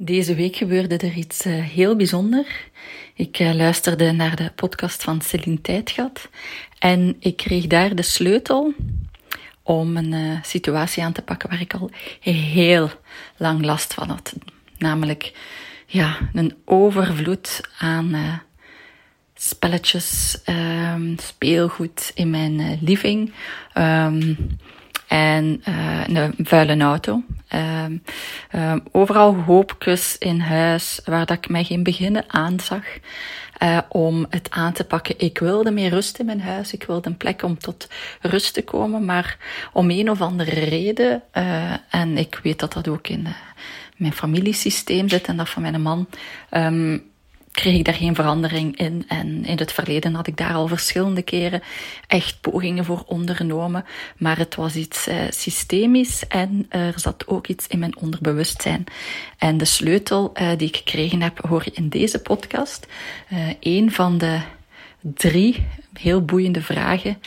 Deze week gebeurde er iets uh, heel bijzonder. Ik uh, luisterde naar de podcast van Celine Tijdgat en ik kreeg daar de sleutel om een uh, situatie aan te pakken waar ik al heel lang last van had. Namelijk ja, een overvloed aan spelletjes, um, speelgoed in mijn living. Um, en uh, een vuile auto. Uh, uh, overal hoopjes in huis waar dat ik mij geen beginnen aanzag uh, om het aan te pakken. Ik wilde meer rust in mijn huis. Ik wilde een plek om tot rust te komen. Maar om een of andere reden, en ik weet dat dat ook in mijn familiesysteem zit en dat van mijn man, um, kreeg ik daar geen verandering in. En in het verleden had ik daar al verschillende keren echt pogingen voor ondernomen. Maar het was iets uh, systemisch en er zat ook iets in mijn onderbewustzijn. En de sleutel uh, die ik gekregen heb, hoor je in deze podcast. Uh, een van de drie heel boeiende vragen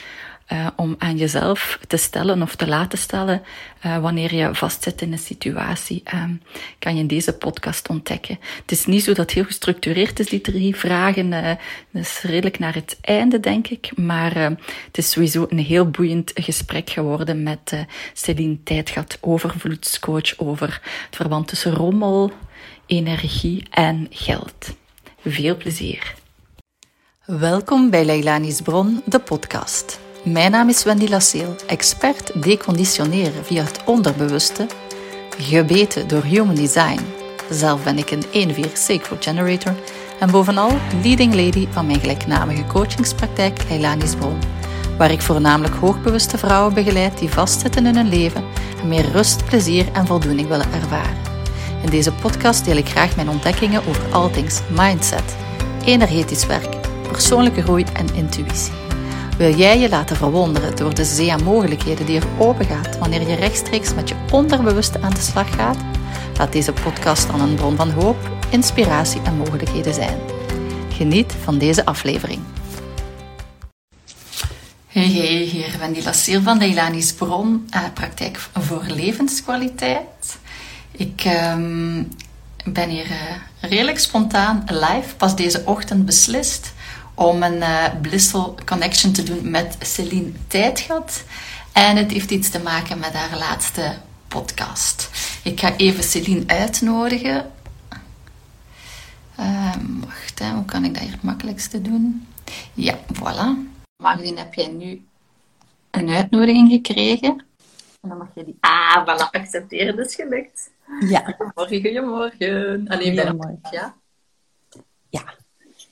uh, om aan jezelf te stellen of te laten stellen uh, wanneer je vastzit in een situatie, um, kan je in deze podcast ontdekken. Het is niet zo dat het heel gestructureerd is, die drie vragen. Uh, dat is redelijk naar het einde, denk ik. Maar het is sowieso een heel boeiend gesprek geworden met Celine Tijdgat, overvloedscoach, over het verband tussen rommel, energie en geld. Veel plezier. Welkom bij Leilani's Bron, de podcast. Mijn naam is Wendy Lasseel, expert deconditioneren via het onderbewuste, gebeten door Human Design. Zelf ben ik een 1-4 Sacral Generator en bovenal leading lady van mijn gelijknamige coachingspraktijk Leilani's Bron, waar ik voornamelijk hoogbewuste vrouwen begeleid die vastzitten in hun leven en meer rust, plezier en voldoening willen ervaren. In deze podcast deel ik graag mijn ontdekkingen over all things mindset, energetisch werk, persoonlijke groei en intuïtie. Wil jij je laten verwonderen door de zee aan mogelijkheden die er open gaat wanneer je rechtstreeks met je onderbewuste aan de slag gaat? Laat deze podcast dan een bron van hoop, inspiratie en mogelijkheden zijn. Geniet van deze aflevering. Hey, hey, hier Wendy Lassier van de Ilanis Bron, uh, praktijk voor levenskwaliteit. Ik um, ben hier uh, redelijk spontaan live, pas deze ochtend beslist om een uh, blissful connection te doen met Celine Tijdgat. En het heeft iets te maken met haar laatste podcast. Ik ga even Celine uitnodigen. Um, wacht, hè, hoe kan ik dat hier het makkelijkste doen? Ja, voilà. Marlien, heb jij nu een uitnodiging gekregen? En dan mag je die... Ah, voilà, accepteren, dat is gelukt. Ja. Goedemorgen, goedemorgen. Alleen? Ja.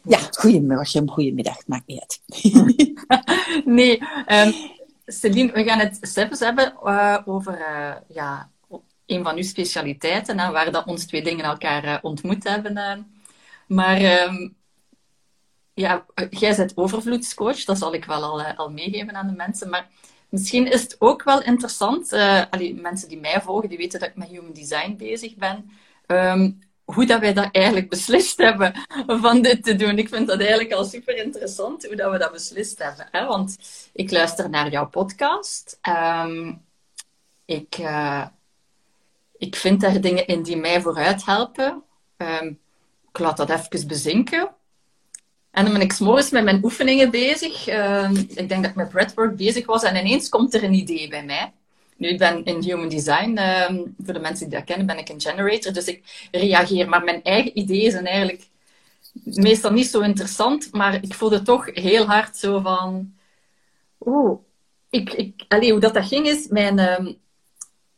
Ja, goedemorgen, goedemiddag, maakt niet uit. nee, um, Celine, we gaan het zelfs hebben uh, over uh, ja, een van uw specialiteiten, hè, waar dat ons twee dingen elkaar uh, ontmoet hebben. maar um, ja, jij bent overvloedscoach, dat zal ik wel al, al meegeven aan de mensen. Maar misschien is het ook wel interessant, allee, mensen die mij volgen, die weten dat ik met human design bezig ben. Hoe dat wij dat eigenlijk beslist hebben van dit te doen. Ik vind dat eigenlijk al super interessant hoe dat we dat beslist hebben. Hè? Want ik luister naar jouw podcast. Um, ik, uh, ik vind daar dingen in die mij vooruit helpen. Um, ik laat dat even bezinken. En dan ben ik s'morgens met mijn oefeningen bezig. Um, ik denk dat ik met breathwork bezig was en ineens komt er een idee bij mij. Nu, ik ben in Human Design, um, voor de mensen die dat kennen, ben ik een generator, dus ik reageer. Maar mijn eigen ideeën zijn eigenlijk meestal niet zo interessant, maar ik voelde toch heel hard zo van... Oeh, ik, ik, hoe dat, dat ging is, mijn, um,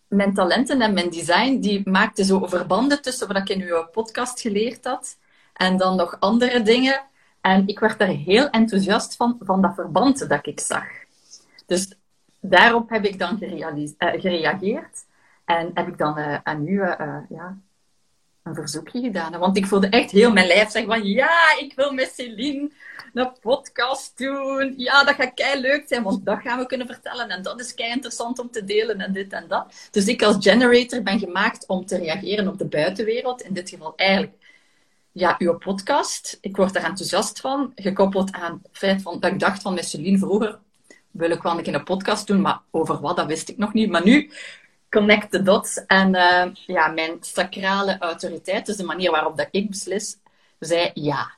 mijn talenten en mijn design, die maakten zo verbanden tussen wat ik in uw podcast geleerd had en dan nog andere dingen. En ik werd daar heel enthousiast van, van dat verband dat ik zag. Dus daarop heb ik dan uh, gereageerd. En heb ik dan uh, aan u uh, ja, een verzoekje gedaan. Want ik voelde echt heel mijn lijf zeggen van... Ja, ik wil met Celine een podcast doen. Ja, dat gaat kei leuk zijn, want dat gaan we kunnen vertellen. En dat is kei interessant om te delen en dit en dat. Dus ik als generator ben gemaakt om te reageren op de buitenwereld. In dit geval eigenlijk ja, uw podcast. Ik word er enthousiast van. Gekoppeld aan het feit van, dat ik dacht van met vroeger wil ik wel een podcast doen, maar over wat, dat wist ik nog niet. Maar nu connect the dots. En uh, ja, mijn sacrale autoriteit, dus de manier waarop dat ik beslis, zei ja.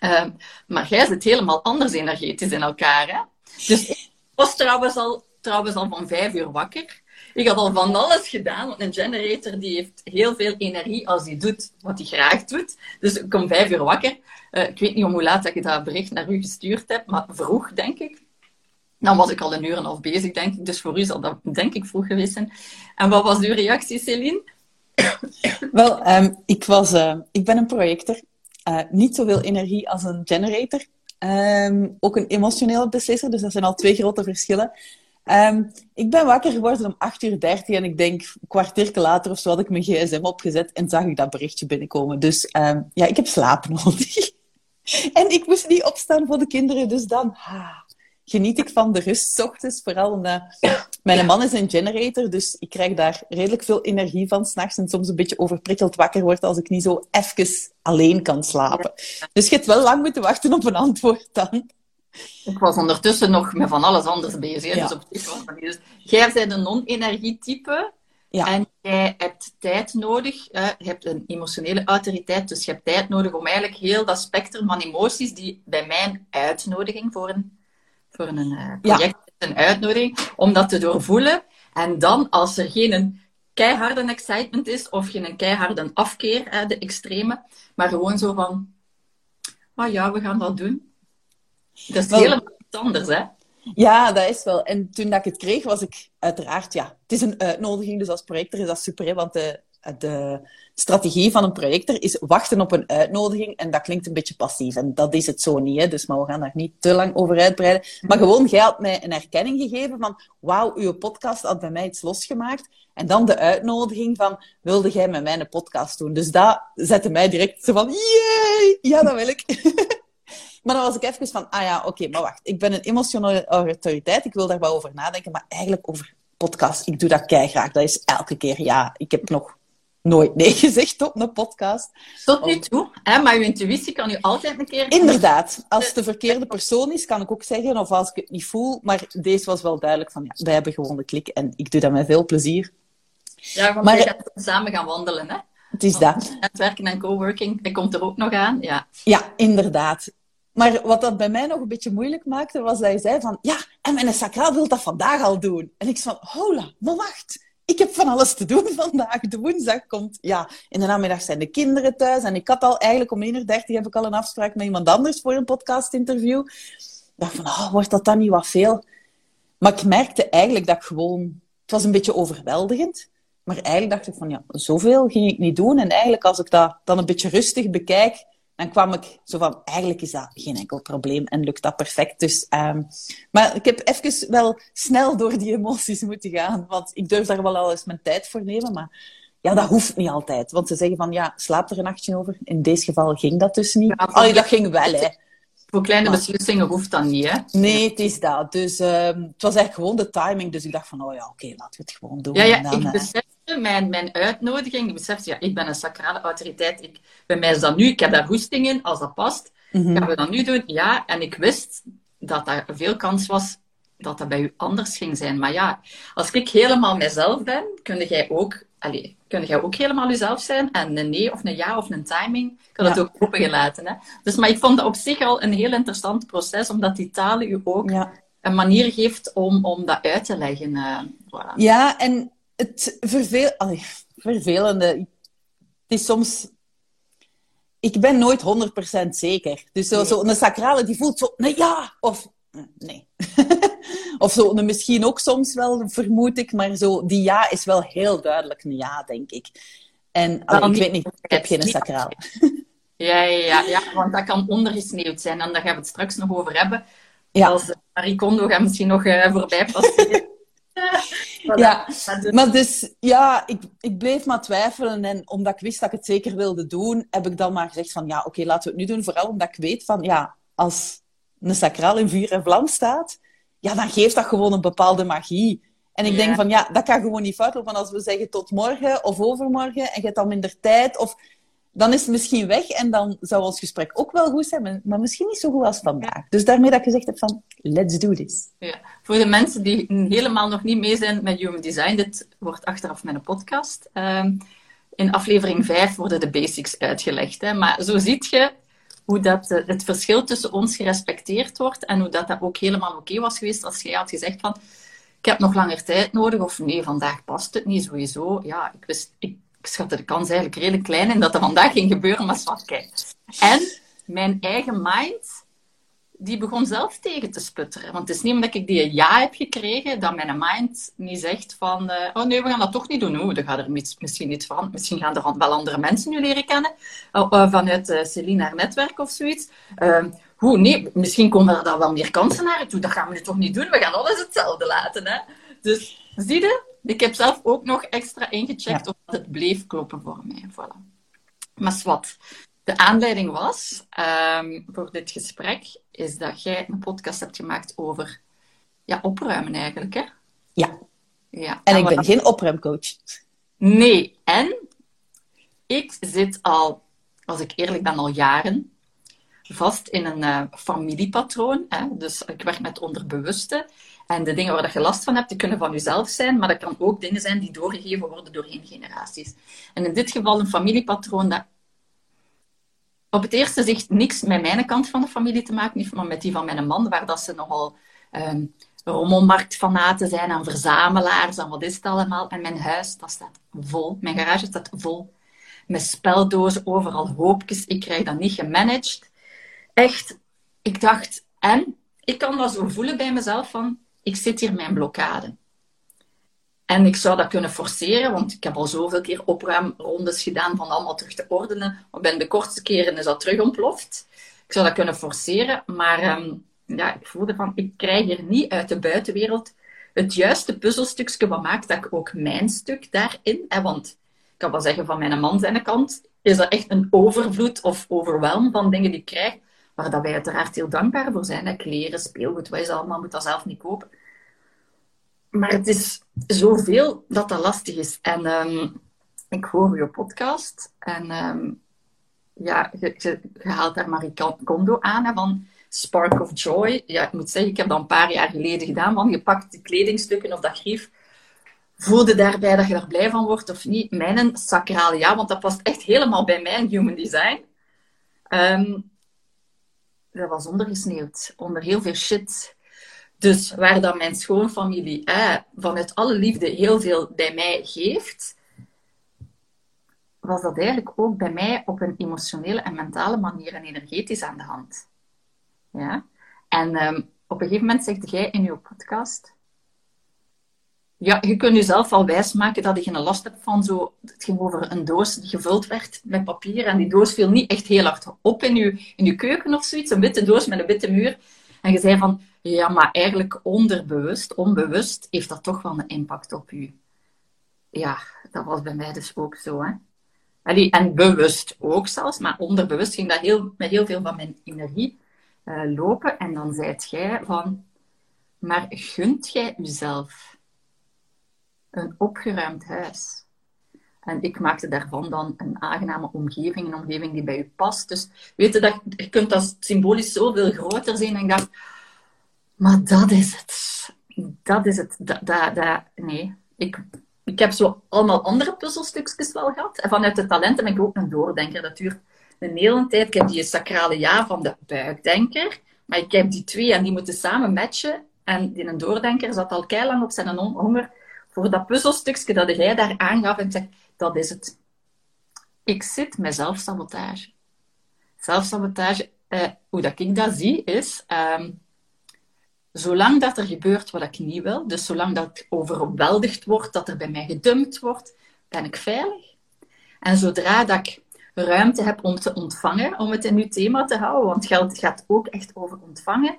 Uh, maar jij zit helemaal anders energetisch in elkaar. Hè? Dus ik was trouwens al, trouwens al van vijf uur wakker. Ik had al van alles gedaan, want een generator die heeft heel veel energie als hij doet wat hij graag doet. Dus ik kom vijf uur wakker. Uh, ik weet niet om hoe laat dat ik dat bericht naar u gestuurd heb, maar vroeg, denk ik. Dan was ik al een uur en half bezig, denk ik. Dus voor u zal dat, denk ik, vroeg geweest zijn. En wat was uw reactie, Celine? Wel, um, ik, was, uh, ik ben een projector. Uh, niet zoveel energie als een generator. Um, ook een emotionele beslisser, dus dat zijn al twee grote verschillen. Ik ben wakker geworden om 8 uur 30 en ik denk een kwartier later of zo had ik mijn gsm opgezet en zag ik dat berichtje binnenkomen. Dus ja, ik heb slaap nodig. en ik moest niet opstaan voor de kinderen, dus dan geniet ik van de rust ochtends. Vooral omdat mijn man is een generator, dus ik krijg daar redelijk veel energie van s'nachts en soms een beetje overprikkeld wakker word als ik niet zo even alleen kan slapen. Dus je hebt wel lang moeten wachten op een antwoord dan. Ik was ondertussen nog met van alles anders bezig. Ja. Dus op zich was dat niet. Dus jij bent een non-energietype. Ja. En jij hebt tijd nodig. Je hebt een emotionele autoriteit. Dus je hebt tijd nodig om eigenlijk heel dat spectrum van emoties die bij mijn uitnodiging voor een, voor een uh, project ja. een uitnodiging, om dat te doorvoelen. En dan, als er geen keiharde excitement is, of geen keiharde afkeer, uh, de extreme, maar gewoon zo van, oh ja, we gaan dat doen. Dat is wel, helemaal iets anders, hè? Ja, dat is wel. En toen dat ik het kreeg, was ik uiteraard, ja, het is een uitnodiging, dus als projector is dat super, hè, want de, de strategie van een projector is wachten op een uitnodiging en dat klinkt een beetje passief. En dat is het zo niet, hè, dus maar we gaan daar niet te lang over uitbreiden. Maar gewoon, jij had mij een erkenning gegeven van, wauw, uw podcast had bij mij iets losgemaakt. En dan de uitnodiging van, wilde jij met mij een podcast doen? Dus dat zette mij direct zo van, yay, ja, dat wil ik. Maar dan was ik even van, ah ja, oké, maar wacht. Ik ben een emotionele autoriteit. Ik wil daar wel over nadenken. Maar eigenlijk over podcast, ik doe dat kei graag. Dat is elke keer, ja, ik heb nog nooit nee gezegd op een podcast. Tot nu toe, hè, maar uw intuïtie kan u altijd een keer... Inderdaad. Als het de verkeerde persoon is, kan ik ook zeggen, of als ik het niet voel. Maar deze was wel duidelijk van, ja, wij hebben gewoon de klik en ik doe dat met veel plezier. Ja, want maar, we gaan samen gaan wandelen, hè? Het is dat. Netwerken en coworking, dat komt er ook nog aan, ja. Ja, inderdaad. Maar wat dat bij mij nog een beetje moeilijk maakte, was dat je zei van... Ja, en mijn sacraal wil dat vandaag al doen. En ik zei van... Hola, maar wacht. Ik heb van alles te doen vandaag. De woensdag komt... Ja, in de namiddag zijn de kinderen thuis. En ik had al eigenlijk om 1.30 uur heb ik al een afspraak met iemand anders voor een podcastinterview. Ik dacht van... Oh, wordt dat dan niet wat veel? Maar ik merkte eigenlijk dat ik gewoon... Het was een beetje overweldigend. Maar eigenlijk dacht ik van... Ja, zoveel ging ik niet doen. En eigenlijk als ik dat dan een beetje rustig bekijk dan kwam ik zo van, eigenlijk is dat geen enkel probleem en lukt dat perfect. Dus, um, maar ik heb even wel snel door die emoties moeten gaan, want ik durf daar wel al eens mijn tijd voor nemen, maar ja, dat hoeft niet altijd. Want ze zeggen van, ja, slaap er een nachtje over. In deze geval ging dat dus niet. Ja, Allee, dat ging wel, hè. Voor kleine beslissingen hoeft dat niet, hè? Nee, het is dat. Dus um, het was eigenlijk gewoon de timing. Dus ik dacht van, oh ja, oké, okay, laten we het gewoon doen. Ja, ja dan, ik besefte mijn, mijn uitnodiging. Ik besefte, ja, ik ben een sacrale autoriteit. Ik, bij mij is dat nu, ik heb daar hoesting in, als dat past. Mm -hmm. Gaan we dat nu doen? Ja, en ik wist dat er veel kans was dat dat bij u anders ging zijn. Maar ja, als ik helemaal mezelf ben, kun jij ook, allez, kun jij ook helemaal jezelf zijn. En een nee of een ja of een timing, kan dat ja. ook opengelaten. Hè? Dus, maar ik vond dat op zich al een heel interessant proces, omdat die talen u ook ja. een manier geeft om, om dat uit te leggen. Uh, voilà. Ja, en het. Allee, vervelende... Het is soms ik ben nooit 100% zeker. Dus zo, nee. zo, een sacrale die voelt zo, nee, ja, of nee. of zo, misschien ook soms wel, vermoed ik, maar zo, die ja is wel heel duidelijk een ja, denk ik. En allee, ik weet niet, ik heb geen sacraal. Ja, ja, ja, ja, want dat kan ondergesneeuwd zijn en daar gaan we het straks nog over hebben. Ja. Als Marie Kondo gaat misschien nog uh, voorbij passeren. ja, maar dus ja, ik, ik bleef maar twijfelen. En omdat ik wist dat ik het zeker wilde doen, heb ik dan maar gezegd van ja, oké, laten we het nu doen. Vooral omdat ik weet van ja, als een sacraal in vuur en vlam staat, ja, dan geeft dat gewoon een bepaalde magie. En ik ja. denk van ja, dat kan gewoon niet fout lopen. Als we zeggen tot morgen of overmorgen en je hebt dan minder tijd, of dan is het misschien weg en dan zou ons gesprek ook wel goed zijn, maar misschien niet zo goed als vandaag. Dus daarmee dat ik gezegd heb van, let's do this. Ja. Voor de mensen die helemaal nog niet mee zijn met Human Design, dit wordt achteraf mijn podcast. Um, in aflevering 5 worden de basics uitgelegd. Hè. Maar zo ziet je hoe dat, eh, het verschil tussen ons gerespecteerd wordt en hoe dat, dat ook helemaal oké was geweest als jij had gezegd van ik heb nog langer tijd nodig of nee, vandaag past het niet sowieso. Ja, ik, wist, ik, schatte de kans eigenlijk redelijk klein in dat dat vandaag ging gebeuren, maar wat kijk. En mijn eigen mind die begon zelf tegen te sputteren. Want het is niet omdat ik die ja heb gekregen, dat mijn mind niet zegt van... Uh, oh nee, we gaan dat toch niet doen. Oh, dan gaat er misschien niet van. Misschien gaan er wel andere mensen nu leren kennen. Uh, vanuit uh, Celine haar netwerk of zoiets. Ehm, hoe, nee, misschien komen er dan wel meer kansen naar toe. Dat gaan we nu toch niet doen. We gaan alles hetzelfde laten. Hè? Dus zie je, ik heb zelf ook nog extra ingecheckt ja. of het bleef kloppen voor mij. Voilà. Maar wat. De aanleiding was um, voor dit gesprek is dat jij een podcast hebt gemaakt over ja, opruimen eigenlijk, hè? Ja. ja. En, ik ben geen opruimcoach. Nee, en ik zit al, als ik eerlijk ben, al jaren vast in een uh, familiepatroon. Hè? Dus ik werk met onderbewuste. En de dingen waar je last van hebt, die kunnen van jezelf zijn, maar dat kan ook dingen zijn die doorgegeven worden doorheen generaties. En in dit geval een familiepatroon dat op het eerste zicht niks met mijn kant van de familie te maken heeft, maar met die van mijn man, waar dat ze nogal um, rommelmarktfanaten zijn en verzamelaars en wat is het allemaal. En mijn huis, dat staat vol. Mijn garage staat vol. Met speldozen, overal hoopjes. Ik krijg dat niet gemanaged. Echt, ik dacht, en ik kan dat zo voelen bij mezelf van, ik zit hier mijn blokkade. En ik zou dat kunnen forceren, want ik heb al zoveel keer opruimrondes gedaan van allemaal terug te ordenen. Maar bij de kortste keren is dat terug ontploft. Ik zou dat kunnen forceren, maar um, ja, ik voelde van, ik krijg er niet uit de buitenwereld het juiste puzzelstukje wat maakt dat ik ook mijn stuk daarin... Hè, want ik kan wel zeggen, van mijn man zijn kant is er echt een overvloed of overwelm van dingen die ik krijg, waar dat wij uiteraard heel dankbaar voor zijn. Hè. Kleren, speelgoed, is allemaal, moet dat zelf niet kopen. Maar het is zoveel dat dat lastig is. En um, ik hoor je podcast en um, ja, je, haalt daar Marie Kondo aan hè, van Spark of Joy. Ja, ik moet zeggen, ik heb dat een paar jaar geleden gedaan. Want je pakt die kledingstukken of dat grief. Voelde daarbij dat je er blij van wordt of niet? Mijn sacrale ja, want dat past echt helemaal bij mijn human design. Um, dat was ondergesneeuwd. Onder heel veel shit. Dus waar dan mijn schoonfamilie eh, vanuit alle liefde heel veel bij mij geeft, was dat eigenlijk ook bij mij op een emotionele en mentale manier en energetisch aan de hand. Ja? En um, op een gegeven moment zegt jij in je podcast, ja, je kunt jezelf al wijsmaken dat je geen last hebt van zo... Het ging over een doos die gevuld werd met papier. En die doos viel niet echt heel hard op in je, in je keuken of zoiets. Een witte doos met een witte muur. En je zei van, ja, maar eigenlijk onderbewust, onbewust, heeft dat toch wel een impact op u. Ja, dat was bij mij dus ook zo. Hè? En bewust ook zelfs, maar onderbewust ging dat heel, met heel veel van mijn energie uh, lopen. En dan zei jij van, maar gunt jij jezelf een opgeruimd huis? En ik maakte daarvan dan een aangename omgeving, een omgeving die bij u past. Dus weet je, dat, je kunt dat symbolisch zoveel groter zien. En ik dacht, maar dat is het. Dat is het. Dat, dat, nee, ik, ik heb zo allemaal andere puzzelstukjes wel gehad. En vanuit de talenten ben ik ook een doordenker. Dat duurt een hele tijd. Ik heb die sacrale ja van de buikdenker. Maar ik heb die twee en die moeten samen matchen. En die een doordenker zat al lang op zijn honger voor dat puzzelstukje dat jij daar aangaf. En zegt, dat is het. Ik zit met zelfsabotage. Zelfsabotage, eh, hoe dat ik dat zie, is... Um, zolang dat er gebeurt wat ik niet wil, dus zolang dat ik overweldigd word, dat er bij mij gedumpt wordt, ben ik veilig. En zodra dat ik ruimte heb om te ontvangen, om het in uw thema te houden, want geld gaat ook echt over ontvangen,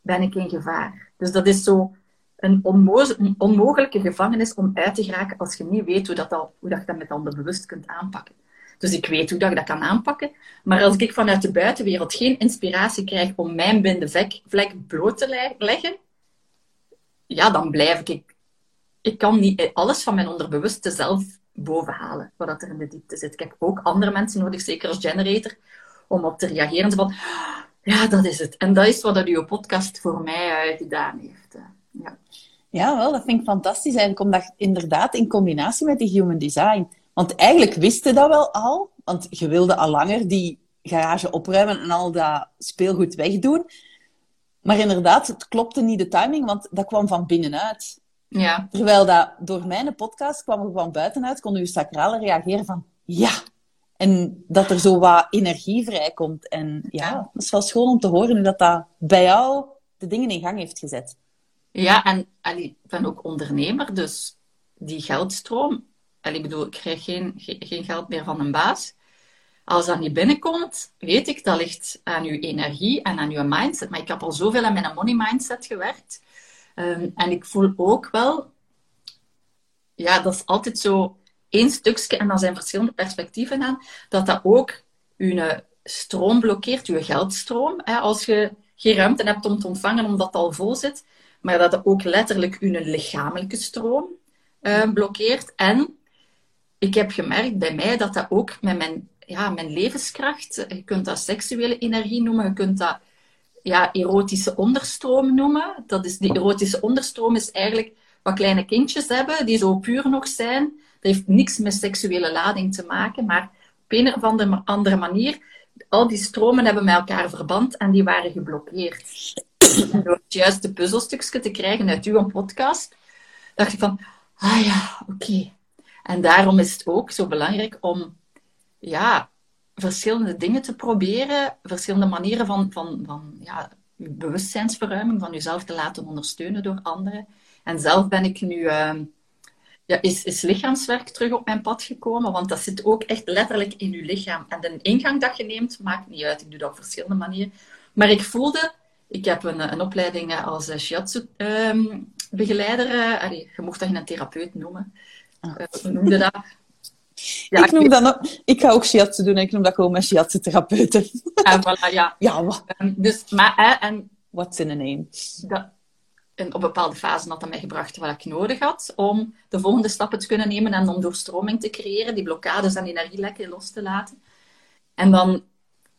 ben ik in gevaar. Dus dat is zo een, onmogelijke gevangenis om uit te geraken als je niet weet hoe, dat al, hoe dat je dat met ander bewust kunt aanpakken. Dus ik weet hoe dat ik dat kan aanpakken. Maar als ik vanuit de buitenwereld geen inspiratie krijg om mijn blinde vlek bloot te leggen, ja, dan blijf ik. Ik kan niet alles van mijn onderbewuste zelf boven halen, wat er in de diepte zit. Ik heb ook andere mensen nodig, zeker als generator, om op te reageren. Van, ja, dat is het. En dat is wat dat uw podcast voor mij gedaan heeft. Ja. ja, wel, dat vind ik fantastisch eigenlijk, omdat inderdaad in combinatie met die human design. Want eigenlijk wisten dat wel al, want je wilde al langer die garage opruimen en al dat speelgoed wegdoen. Maar inderdaad, het klopte niet de timing, want dat kwam van binnenuit. Ja. Terwijl dat door mijn podcast kwam er van buitenuit, kon uw sacrale reageren van ja. En dat er zo wat energie vrijkomt. En ja, dat is wel schoon om te horen hoe dat, dat bij jou de dingen in gang heeft gezet. Ja, en allee, ik ben ook ondernemer, dus die geldstroom, allee, ik bedoel, ik krijg geen, geen geld meer van een baas. Als dat niet binnenkomt, weet ik, dat ligt aan uw energie en aan uw mindset. Maar ik heb al zoveel aan mijn money mindset gewerkt. Um, en ik voel ook wel, ja, dat is altijd zo één stukje, en dan zijn verschillende perspectieven aan, dat dat ook uw stroom blokkeert, uw geldstroom. Hè, als je geen ruimte hebt om te ontvangen omdat het al vol zit, maar dat het ook letterlijk uw lichamelijke stroom uh, blokkeert. En ik heb gemerkt bij mij dat dat ook met mijn ja, mijn levenskracht. Je kunt dat seksuele energie noemen, je kunt dat ja, erotische onderstroom noemen. Dat is, die erotische onderstroom is eigenlijk wat kleine kindjes hebben, die zo puur nog zijn. Dat heeft niks met seksuele lading te maken, maar op een of andere manier, al die stromen hebben met elkaar verband en die waren geblokkeerd. Door het juiste puzzelstukje te krijgen uit uw podcast, dacht ik van, ah ja, oké. En daarom is het ook zo belangrijk om ja, verschillende dingen te proberen, verschillende manieren van, van, van ja, bewustzijnsverruiming, van jezelf te laten ondersteunen door anderen. En zelf ben ik nu, uh, ja, is, is lichaamswerk terug op mijn pad gekomen, want dat zit ook echt letterlijk in je lichaam. En de ingang dat je neemt, maakt niet uit. Ik doe dat op verschillende manieren. Maar ik voelde, ik heb een, een opleiding als shiatsu-begeleider. Ehm, uh, je mocht dat een therapeut noemen. Uh, hoe noemde dat? Ja, ik, noem dat ik ga ook shiatsu doen en ik noem dat gewoon mijn shiatsu-therapeuten. En voilà, ja. ja wat. Ehm, dus, maar, en... What's in a name? Dat, en op bepaalde fase had dat mij gebracht wat ik nodig had om de volgende stappen te kunnen nemen en om doorstroming te creëren, die blokkades en energielekken los te laten. En dan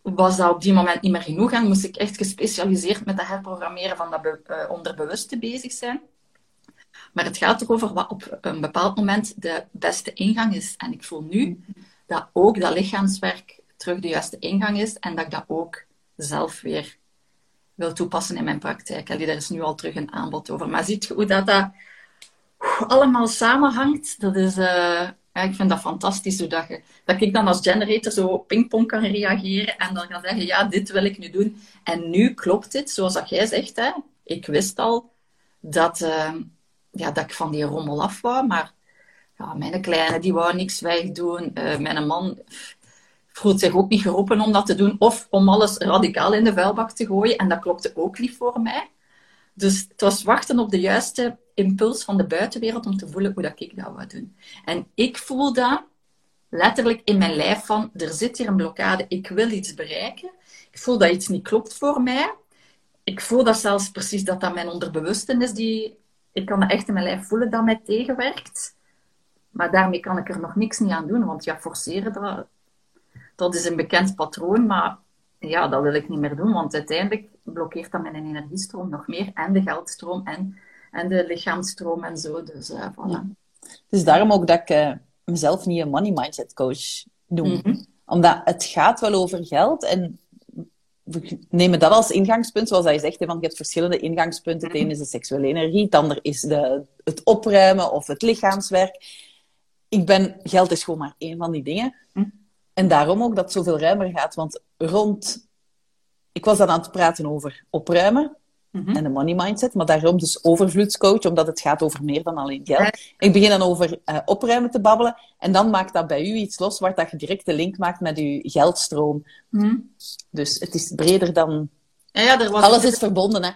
was dat op die moment niet meer genoeg en moest ik echt gespecialiseerd met het herprogrammeren van dat uh, onderbewuste bezig zijn. Maar het gaat erover wat op een bepaald moment de beste ingang is. En ik voel nu dat ook dat lichaamswerk terug de juiste ingang is en dat ik dat ook zelf weer wil toepassen in mijn praktijk. Allee, daar is nu al terug een aanbod over. Maar ziet je hoe dat, dat allemaal samenhangt? Dat is, uh, ja, ik vind dat fantastisch, je, dat ik dan als generator zo pingpong kan reageren en dan kan zeggen, ja, dit wil ik nu doen. En nu klopt dit, zoals dat jij zegt. Hè? Ik wist al dat... Uh, ja, dat ik van die rommel af wou. Maar ja, mijn kleine die wou niks wegdoen. Uh, mijn man voelt zich ook niet geroepen om dat te doen. Of om alles radicaal in de vuilbak te gooien. En dat klopte ook niet voor mij. Dus het was wachten op de juiste impuls van de buitenwereld om te voelen hoe dat ik dat wou doen. En ik voel dat letterlijk in mijn lijf van, er zit hier een blokkade, ik wil iets bereiken. Ik voel dat iets niet klopt voor mij. Ik voel dat zelfs precies dat dat mijn onderbewusten is die ik kan echt in mijn lijf voelen dat mij tegenwerkt. Maar daarmee kan ik er nog niks niet aan doen, want ja, forceren, dat, dat is een bekend patroon, maar ja, dat wil ik niet meer doen, want uiteindelijk blokkeert dat mijn energiestroom nog meer, en de geldstroom, en, en de lichaamsstroom en zo. Dus, uh, voilà. dus daarom ook dat ik uh, mezelf niet een money mindset coach noem. Mhm. Omdat het gaat wel over geld en we nemen dat als ingangspunt, zoals hij zegt, want je hebt verschillende ingangspunten. Het ene is de seksuele energie, het ander is de, het opruimen of het lichaamswerk. Ik ben, geld is gewoon maar één van die dingen. Hm. En daarom ook dat het zoveel ruimer gaat, want rond... Ik was dan aan het praten over opruimen, Mhm. En de money mindset, maar daarom dus overvloedscoach, omdat het gaat over meer dan alleen geld. Ik begin dan over uh, opruimen te babbelen en dan maakt dat bij u iets los waar dat je direct de link maakt met uw geldstroom. Mhm. Dus het is breder dan... Ja, ja, er was... Alles is verbonden, hè.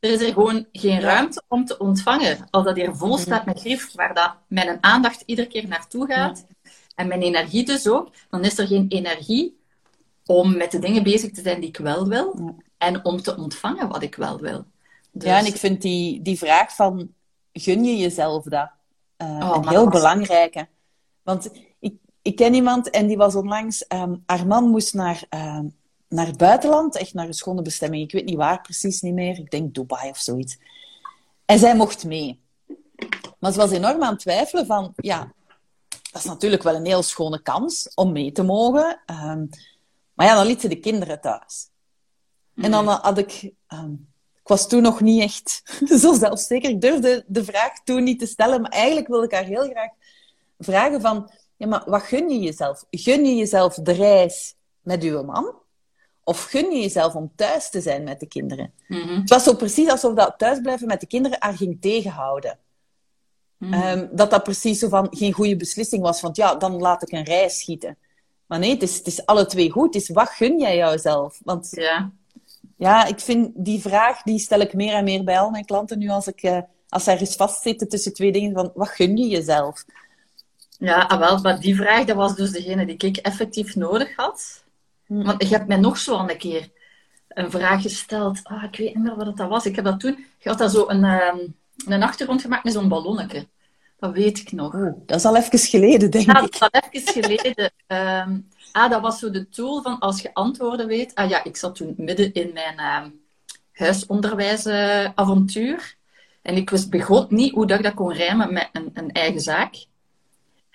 Er is er gewoon geen ruimte om te ontvangen. Als dat hier vol staat met grief, waar dat mijn aandacht iedere keer naartoe gaat, en mijn energie dus ook, dan is er geen energie om met de dingen bezig te zijn die ik wel wil en om te ontvangen wat ik wel wil. Ja, en dus- ik vind die, die vraag van, gun je jezelf dat? Uh, een heel belangrijke. Want ik, ik ken iemand en die was onlangs... Um, haar man moest naar, um, naar het buitenland, echt naar een schone bestemming. Ik weet niet waar, precies niet meer. Ik denk Dubai of zoiets. En zij mocht mee. Maar ze was enorm aan het twijfelen van... Ja, dat is natuurlijk wel een heel schone kans om mee te mogen. Um, maar ja, dan liet ze de kinderen thuis. En dan had ik... Um, ik was toen nog niet echt zo zelfzeker. Ik durfde de vraag toen niet te stellen. Maar eigenlijk wilde ik haar heel graag vragen van... Ja, maar wat gun je jezelf? Gun je jezelf de reis met uw man? Of gun je jezelf om thuis te zijn met de kinderen? Mhm. Het was zo precies alsof dat thuisblijven met de kinderen haar ging tegenhouden. Mhm. Ehm, dat dat precies zo van geen goede beslissing was. Want ja, dan laat ik een reis schieten. Maar nee, het is, het is alle twee goed. Het is wat gun jij jouzelf? Want Ja. Ja, ik vind die vraag, die stel ik meer en meer bij al mijn klanten nu als ik... eh, als ze ergens vastzitten tussen twee dingen van, wat gun je jezelf? Ja, ah, wel, maar die vraag, dat was dus degene die ik effectief nodig had. Hm. Want je hebt mij nog zo een keer een vraag gesteld. Ah, ik weet niet meer wat dat was. Ik heb dat toen... Je had daar zo een, ehm, een achtergrond gemaakt met zo'n ballonnetje. Dat weet ik nog. Oeh, dat is al even geleden, denk Ja, dat ik. is al even geleden. Ehm, ah, dat was zo de tool van als je antwoorden weet. Ah ja, ik zat toen midden in mijn ehm huisonderwijsavontuur. en ik wist begot niet hoe dat ik dat kon rijmen met een, een eigen zaak.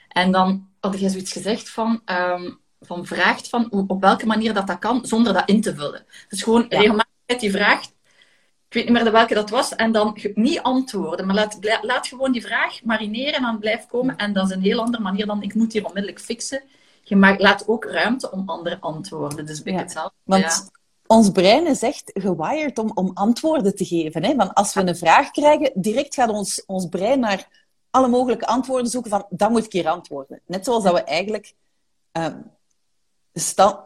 En dan had jij zoiets gezegd van, ehm, van vraagt van hoe, op welke manier dat, dat kan, zonder dat in te vullen. Dus gewoon Ja. regelmatig die vraagt, ik weet niet meer de welke dat was, en dan niet antwoorden, maar laat, laat gewoon die vraag marineren en dan blijft komen. En dat is een heel andere manier dan ik moet hier onmiddellijk fixen. Je maakt, laat ook ruimte om andere antwoorden. Dus ben ik Ja, hetzelfde. Want ja. ons brein is echt gewired om, om antwoorden te geven. Hè? Want als we een vraag krijgen, direct gaat ons, ons brein naar alle mogelijke antwoorden zoeken van, dat moet ik hier antwoorden. Net zoals dat we eigenlijk, ehm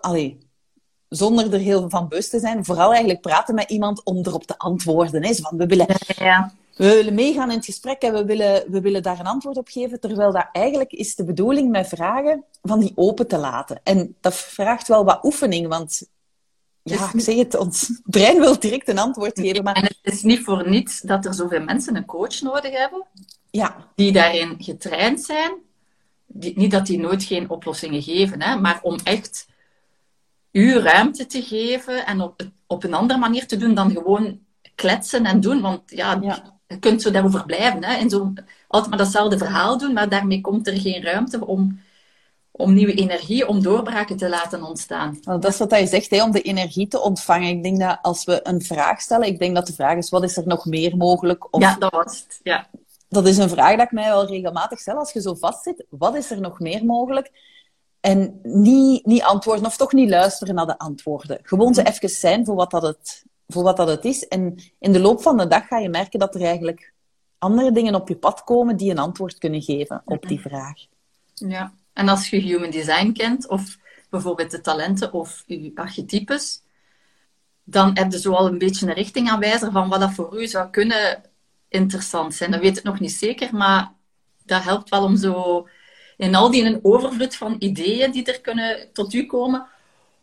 allee, zonder er heel van bewust te zijn, vooral eigenlijk praten met iemand om erop te antwoorden. Hè? Zo van, we, willen, Ja. We willen meegaan in het gesprek en we willen, we willen daar een antwoord op geven, terwijl dat eigenlijk is de bedoeling met vragen van die open te laten. En dat vraagt wel wat oefening, want ja, ik zeg het, ons brein wil direct een antwoord geven, En maar het is niet voor niets dat er zoveel mensen een coach nodig hebben. ja, die daarin getraind zijn. Die, niet dat die nooit geen oplossingen geven, hè, maar om echt u ruimte te geven en op, op een andere manier te doen dan gewoon kletsen en doen. Want ja, Ja. Je kunt zo daarover blijven. Hè, en zo altijd maar datzelfde verhaal doen, maar daarmee komt er geen ruimte om, om nieuwe energie, om doorbraken te laten ontstaan. want dat is wat hij zegt, hè, om de energie te ontvangen. Ik denk dat als we een vraag stellen, ik denk dat de vraag is, wat is er nog meer mogelijk? Of Ja, dat was het. Ja. dat is een vraag dat ik mij wel regelmatig stel als je zo vastzit. Wat is er nog meer mogelijk? En niet, niet antwoorden, of toch niet luisteren naar de antwoorden. Gewoon ze even zijn voor wat, dat het, voor wat dat het is. En in de loop van de dag ga je merken dat er eigenlijk andere dingen op je pad komen die een antwoord kunnen geven op die vraag. Ja, en als je human design kent, of bijvoorbeeld de talenten of je archetypes, dan heb je zo al een beetje een richtingaanwijzer van wat dat voor u zou kunnen interessant zijn. Dat weet ik nog niet zeker, maar dat helpt wel om zo in al die een overvloed van ideeën die er kunnen tot u komen,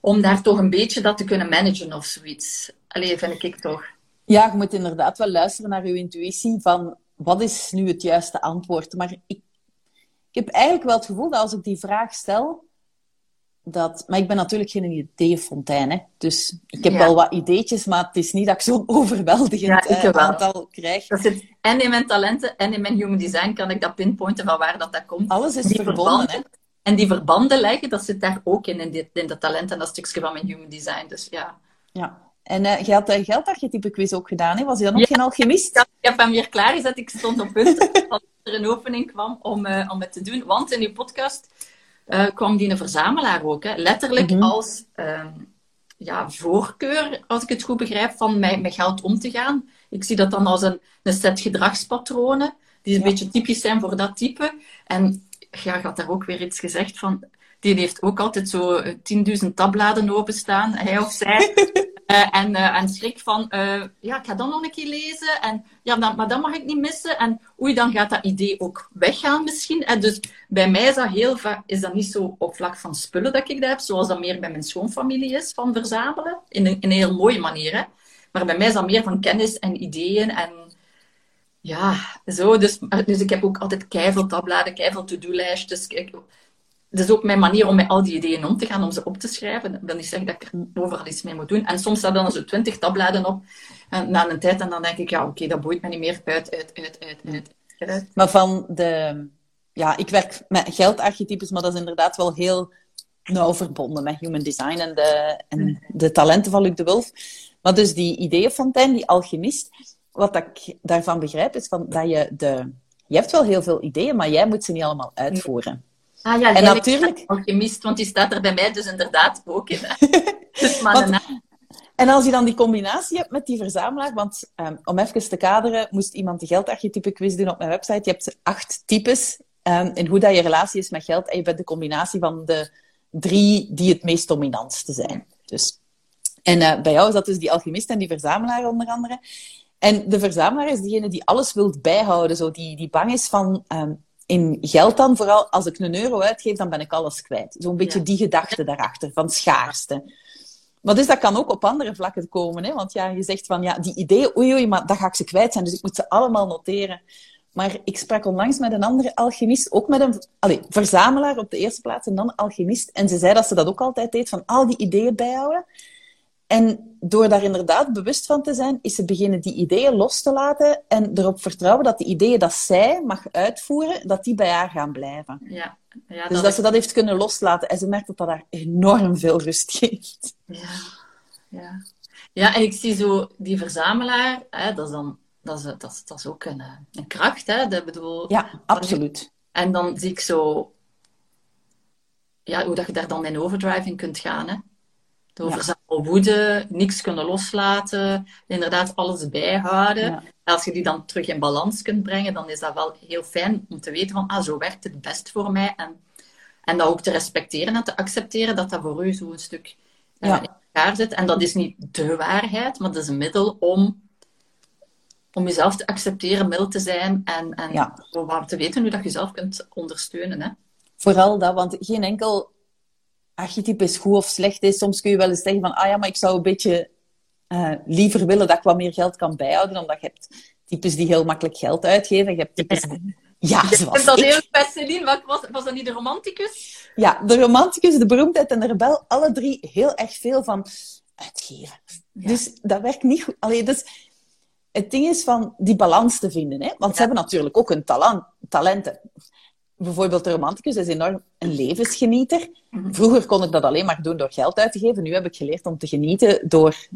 om daar toch een beetje dat te kunnen managen of zoiets. Allee, vind ik toch. Ja, je moet inderdaad wel luisteren naar je intuïtie van wat is nu het juiste antwoord. Maar ik, ik heb eigenlijk wel het gevoel dat als ik die vraag stel, dat... Maar ik ben natuurlijk geen ideeënfontein, hè. Dus ik heb Ja. wel wat ideetjes, maar het is niet dat ik zo'n overweldigend Ja, ik eh, aantal krijg. Dat zit en in mijn talenten en in mijn human design kan ik dat pinpointen van waar dat, dat komt. Alles is die verbonden, hè. En die verbanden leggen, dat zit daar ook in, in, dit, in dat talent en dat stukje van mijn human design. Dus ja. Ja. En eh je had de geldarchetype quiz ook gedaan, hè? Was je dan ook Ja. geen alchemist? Ik heb hem weer klaargezet. Ik stond op punt als er een opening kwam om, eh, om het te doen. Want in uw podcast eh, kwam die een verzamelaar ook. Hè? Letterlijk Mhm. als ehm, ja, voorkeur, als ik het goed begrijp, van met, met geld om te gaan. Ik zie dat dan als een, een set gedragspatronen, die een Ja. beetje typisch zijn voor dat type. En ja, had daar ook weer iets gezegd van... Die heeft ook altijd zo eh, 10.000 tabbladen openstaan, hij of zij. Eh, en, eh, en schrik van, eh, ja, ik ga dan nog een keer lezen. En, ja, dan, maar dat mag ik niet missen. En oei, dan gaat dat idee ook weggaan misschien. En dus bij mij is dat heel is dat niet zo op vlak van spullen dat ik dat heb, zoals dat meer bij mijn schoonfamilie is, van verzamelen. In een, in een heel mooie manier, hè. Maar bij mij is dat meer van kennis en ideeën en ja, zo. Dus, dus ik heb ook altijd keiveel tabbladen, keiveel to-do-lijstjes. Het is ook mijn manier om met al die ideeën om te gaan, om ze op te schrijven. Ik wil niet zeggen dat ik er overal iets mee moet doen. En soms staan dan zo twintig tabbladen op. En na een tijd, en dan denk ik, ja, oké, dat boeit me niet meer. Uit, uit, uit, uit, uit, uit. Maar van de... Ja, ik werk met geldarchetypes, maar dat is inderdaad wel heel nauw verbonden met human design en de, en de talenten van Luc de Wolf. Maar dus die ideeënfontein, die alchemist, wat ik daarvan begrijp, is van dat je de... Je hebt wel heel veel ideeën, maar jij moet ze niet allemaal uitvoeren. Ah ja, en natuurlijk... alchemist, want die staat er bij mij dus inderdaad ook in. dus en als je dan die combinatie hebt met die verzamelaar, want um, om even te kaderen, moest iemand de geldarchetype quiz doen op mijn website. Je hebt acht types um, in hoe dat je relatie is met geld. En je bent de combinatie van de drie die het meest dominantste zijn. Dus. En uh, bij jou is dat dus die alchemist en die verzamelaar onder andere. En de verzamelaar is degene die alles wilt bijhouden, zo die, die bang is van... Um, in geld dan, vooral als ik een euro uitgeef, dan ben ik alles kwijt. Zo'n beetje die gedachte daarachter, van schaarste. Maar dus dat kan ook op andere vlakken komen. Hè? Want ja, je zegt van, ja, die ideeën, oei oei, maar dan ga ik ze kwijt zijn. Dus ik moet ze allemaal noteren. Maar ik sprak onlangs met een andere alchemist, ook met een allez, verzamelaar op de eerste plaats en dan alchemist. En ze zei dat ze dat ook altijd deed, van al die ideeën bijhouden. En door daar inderdaad bewust van te zijn, is ze beginnen die ideeën los te laten en erop vertrouwen dat de ideeën dat zij mag uitvoeren, dat die bij haar gaan blijven. Ja. Ja, dus dat, ze dat heeft kunnen loslaten. En ze merkt dat dat haar enorm veel rust geeft. Ja, ja. ja en ik zie zo die verzamelaar, hè, dat is dan dat is, dat is, dat is ook een, een kracht. Hè? Dat bedoel, ja, absoluut. En dan zie ik zo ja, hoe dat je daar dan in overdriving kunt gaan. Hè? Door ja. woede, niks kunnen loslaten, inderdaad alles bijhouden. Als je die dan terug in balans kunt brengen, dan is dat wel heel fijn om te weten van, ah, zo werkt het best voor mij. En, en dat ook te respecteren en te accepteren dat dat voor u zo een stuk uh, in elkaar zit. En dat is niet de waarheid, maar dat is een middel om om jezelf te accepteren, mild te zijn en, en ja. te weten hoe dat je jezelf kunt ondersteunen. Hè? Vooral dat, want geen enkel archetype is goed of slecht is. Soms kun je wel eens zeggen van, ah ja, maar ik zou een beetje uh, liever willen dat ik wat meer geld kan bijhouden, omdat je hebt types die heel makkelijk geld uitgeven. Je hebt types Ja, zoals ik heb dat heel Celine. Wat was, was dat niet de romanticus? Ja, de romanticus, de beroemdheid en de rebel. Alle drie heel erg veel van uitgeven. Dus dat werkt niet goed. Allee, dus het ding is van die balans te vinden. Hè? Want ze hebben natuurlijk ook een talent, talenten. Bijvoorbeeld de romanticus is enorm een levensgenieter. Vroeger kon ik dat alleen maar doen door geld uit te geven. Nu heb ik geleerd om te genieten door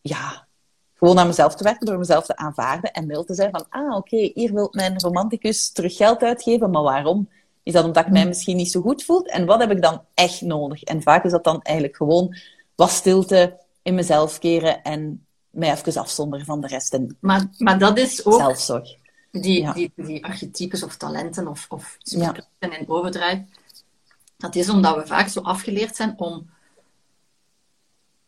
ja, gewoon aan mezelf te werken, door mezelf te aanvaarden en mild te zijn van, ah, oké, hier wil mijn romanticus terug geld uitgeven, maar waarom? Is dat omdat ik mij mhm. misschien niet zo goed voel? En wat heb ik dan echt nodig? En vaak is dat dan eigenlijk gewoon wat stilte in mezelf keren en mij even afzonderen van de rest. En maar, maar dat is ook... Zelfzorg. Die, die, die archetypes of talenten of, of ja. in overdrijf. Dat is omdat we vaak zo afgeleerd zijn om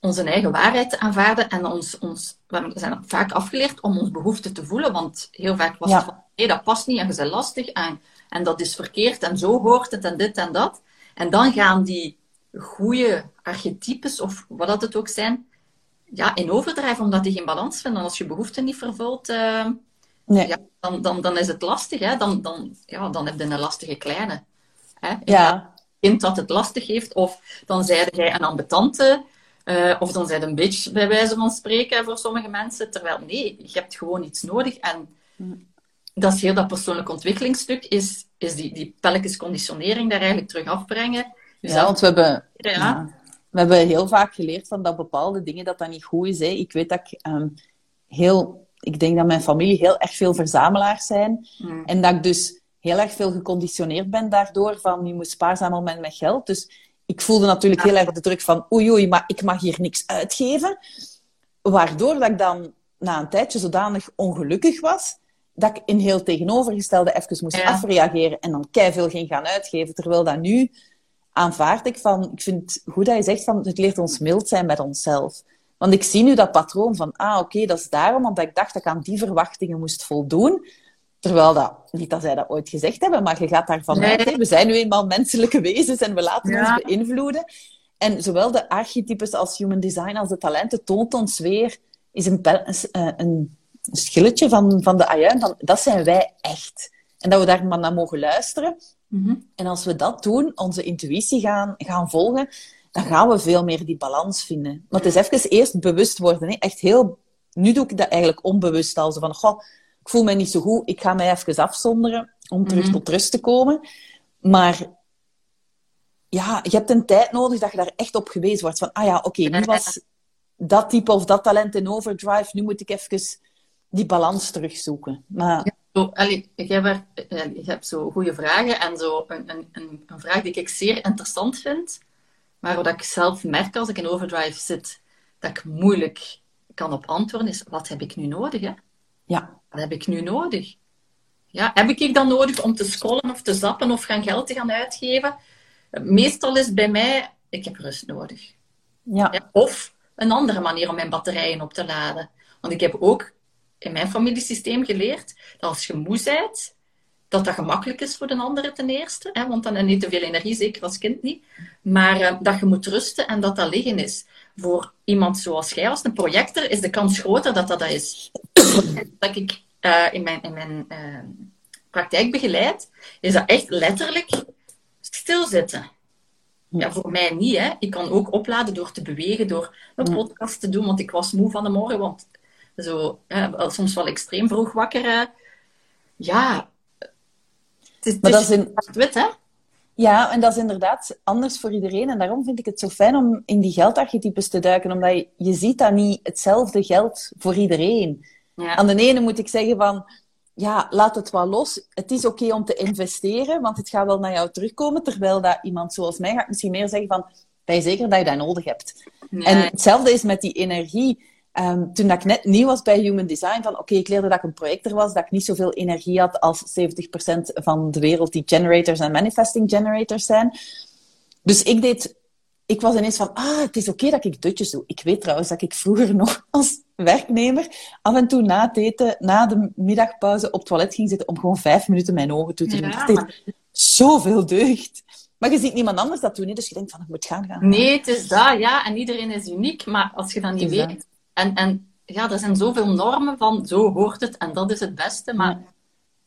onze eigen waarheid te aanvaarden. En ons, ons, we zijn vaak afgeleerd om ons behoefte te voelen. Want heel vaak was het van, nee, dat past niet en je bent lastig en, en dat is verkeerd en zo hoort het en dit en dat. En dan gaan die goede archetypes, of wat dat het ook zijn, ja, in overdrijven, omdat die geen balans vinden. Als je behoeften niet vervult, uh, nee. ja, dan, dan, dan is het lastig. Hè? Dan, dan, ja, dan heb je een lastige kleine. Hè? Ja. Een kind dat het lastig heeft, of dan zeide jij een ambetante, uh, of dan zij een bitch, bij wijze van spreken, voor sommige mensen. Terwijl, nee, je hebt gewoon iets nodig. En dat is heel dat persoonlijk ontwikkelingsstuk, is, is die, die pelletjesconditionering daar eigenlijk terug afbrengen. ja, want we hebben... ja we hebben heel vaak geleerd van dat bepaalde dingen dat dat niet goed is. Hè. Ik weet dat ik um, heel... Ik denk dat mijn familie heel erg veel verzamelaars zijn. En dat ik dus heel erg veel geconditioneerd ben daardoor van je moet spaarzaam omgaan met geld. Dus ik voelde natuurlijk heel erg de druk van oei oei, maar ik mag hier niks uitgeven. Waardoor dat ik dan na een tijdje zodanig ongelukkig was, dat ik in heel tegenovergestelde even moest afreageren en dan veel ging gaan uitgeven. Terwijl dat nu aanvaard ik van, ik vind goed dat je zegt van, het leert ons mild zijn met onszelf. Want ik zie nu dat patroon van, ah, oké, dat is daarom, omdat ik dacht dat ik aan die verwachtingen moest voldoen. Terwijl dat, niet dat zij dat ooit gezegd hebben, maar je gaat daarvan nee. uit. We zijn nu eenmaal menselijke wezens en we laten ons beïnvloeden. En zowel de archetypes als human design als de talenten toont ons weer, is een, een, een schilletje van, van de ajuin, van dat zijn wij echt. En dat we daar maar naar mogen luisteren. Mhm. En als we dat doen, onze intuïtie gaan, gaan volgen, dan gaan we veel meer die balans vinden. Maar het is even eerst bewust worden. Hè? Echt heel... Nu doe ik dat eigenlijk onbewust al. Zo van, goh, ik voel me niet zo goed, ik ga mij even afzonderen om terug Mhm. tot rust te komen. Maar ja, je hebt een tijd nodig dat je daar echt op gewezen wordt. Van, ah ja, oké, nu was dat type of dat talent in overdrive, nu moet ik even die balans terugzoeken. Maar Zo, allee, ik heb, eh, ik heb zo goede vragen en zo een, een, een, een vraag die ik zeer interessant vind, maar wat ik zelf merk als ik in overdrive zit, dat ik moeilijk kan op antwoorden, is wat heb ik nu nodig? Hè? ja, Wat heb ik nu nodig? Ja, heb ik dan nodig om te scrollen of te zappen of gaan geld te gaan uitgeven? Meestal is bij mij, ik heb rust nodig. ja, Ja, Of een andere manier om mijn batterijen op te laden. Want ik heb ook in mijn familiesysteem geleerd dat als je moe bent, dat dat gemakkelijk is voor de anderen ten eerste. Hè, want dan heb je niet te veel energie, zeker als kind niet. Maar eh, dat je moet rusten en dat dat liggen is. Voor iemand zoals jij, als een projector, is de kans groter dat dat, dat is. dat ik eh, in mijn, in mijn eh, praktijk begeleid, is dat echt letterlijk stilzitten. Ja, voor mij niet. Hè. Ik kan ook opladen door te bewegen, door een podcast te doen, want ik was moe van de morgen, want zo, hè, soms wel extreem vroeg wakker. hè. Ja, is, Maar dat is in- wit, hè? Ja, en dat is inderdaad anders voor iedereen. En daarom vind ik het zo fijn om in die geldarchetypes te duiken. Omdat je, je ziet dat niet hetzelfde geldt voor iedereen. Ja. Aan de ene moet ik zeggen van... Ja, laat het wel los. Het is oké om te investeren, want het gaat wel naar jou terugkomen. Terwijl dat iemand zoals mij gaat misschien meer zeggen van... Ben je zeker dat je dat nodig hebt? Nee. En hetzelfde is met die energie. Ehm, toen dat ik net nieuw was bij Human Design, van oké, ik leerde dat ik een projector was, dat ik niet zoveel energie had als 70% van de wereld die generators en manifesting generators zijn. Dus ik deed, ik was ineens van, ah, het is oké dat ik dutjes doe. Ik weet trouwens dat ik vroeger nog als werknemer af en toe na het eten, na de middagpauze op het toilet ging zitten om gewoon vijf minuten mijn ogen toe te doen. Ja, dat deed maar- zoveel deugd. Maar je ziet niemand anders dat doen, hè, dus je denkt van, het moet gaan gaan. Nee, het is dat, ja. En iedereen is uniek, maar als je dat niet weet... En, en ja, er zijn zoveel normen van, zo hoort het en dat is het beste, maar...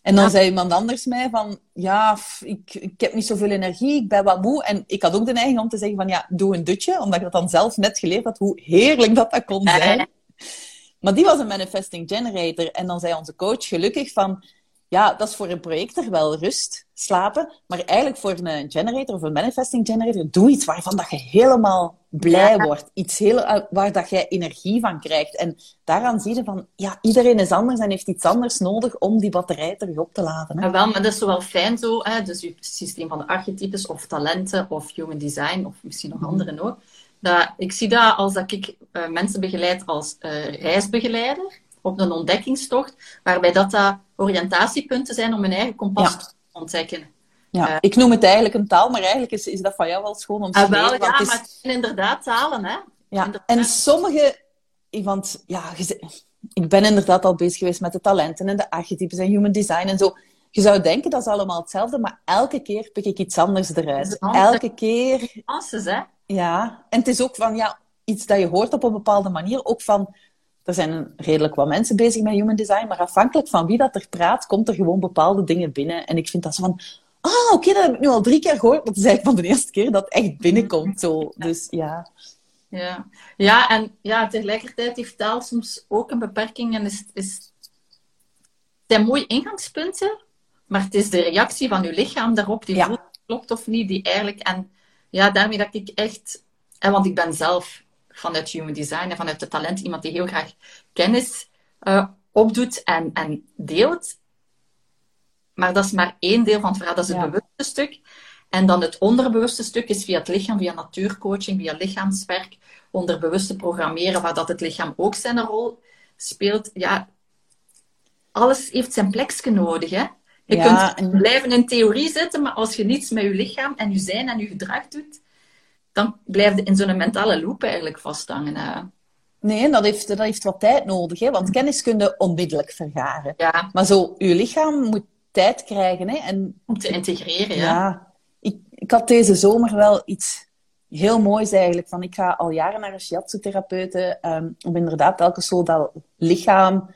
En dan Ja. zei iemand anders mij van, ja, ik, ik heb niet zoveel energie, ik ben wat moe. En ik had ook de neiging om te zeggen van, ja, doe een dutje. Omdat ik dat dan zelf net geleerd had, hoe heerlijk dat dat kon zijn. Maar die was een manifesting generator. En dan zei onze coach gelukkig van, ja, dat is voor een projector wel rust, slapen. Maar eigenlijk voor een generator of een manifesting generator, doe iets waarvan dat je helemaal blij Ja. wordt. Iets heel, eh, waar dat jij energie van krijgt. En daaraan zie je van, ja, iedereen is anders en heeft iets anders nodig om die batterij terug op te laden. Hè? Ja, wel, maar dat is wel fijn zo, hè? dus je systeem van de archetypes of talenten of human design of misschien nog andere ook. Dat, ik zie dat als dat ik eh, mensen begeleid als eh, reisbegeleider op een ontdekkingstocht, waarbij dat, dat oriëntatiepunten zijn om hun eigen kompas Ja. te ontdekken. Ja, Eh. ik noem het eigenlijk een taal, maar eigenlijk is, is dat van jou wel schoon om te Ah, wel, ja, want het is- maar het zijn inderdaad talen, hè. Ja, Inderdaad. en sommige, want ja, ik ben inderdaad al bezig geweest met de talenten en de archetypes en human design en zo. Je zou denken dat is allemaal hetzelfde, maar elke keer pik ik iets anders eruit. Elke keer, Nuances, hè. ja. En het is ook van, ja, iets dat je hoort op een bepaalde manier. Ook van, er zijn redelijk wat mensen bezig met human design, maar afhankelijk van wie dat er praat, komt er gewoon bepaalde dingen binnen. En ik vind dat zo van, ah, oké, dat heb ik nu al drie keer gehoord, maar het is eigenlijk van de eerste keer dat het echt binnenkomt. Zo. Dus ja. Ja. ja, en ja, tegelijkertijd heeft taal soms ook een beperking en is, is... Het zijn mooie ingangspunten, maar het is de reactie van je lichaam daarop die Ja. voelt klopt of niet, die eigenlijk... En ja, daarmee dat ik echt... En want ik ben zelf vanuit human design en vanuit het talent iemand die heel graag kennis eh, opdoet en, en deelt. Maar dat is maar één deel van het verhaal, dat is het Ja. bewuste stuk. En dan het onderbewuste stuk is via het lichaam, via natuurcoaching, via lichaamswerk, onderbewuste programmeren, waar dat het lichaam ook zijn rol speelt. Ja, alles heeft zijn plekje nodig, hè. Je Ja, kunt en- blijven in theorie zitten, maar als je niets met je lichaam en je zijn en je gedrag doet, dan blijf je in zo'n mentale loop eigenlijk vasthangen. hè. Nee, dat heeft, dat heeft wat tijd nodig, hè? want kennis kun je onmiddellijk vergaren. Ja, Maar zo, je lichaam moet tijd krijgen. Hè? En om te integreren, ja, ja. ik, ik had deze zomer wel iets heel moois eigenlijk. Van, ik ga al jaren naar een shiatsu-therapeute, ehm, om inderdaad telkens zo dat lichaam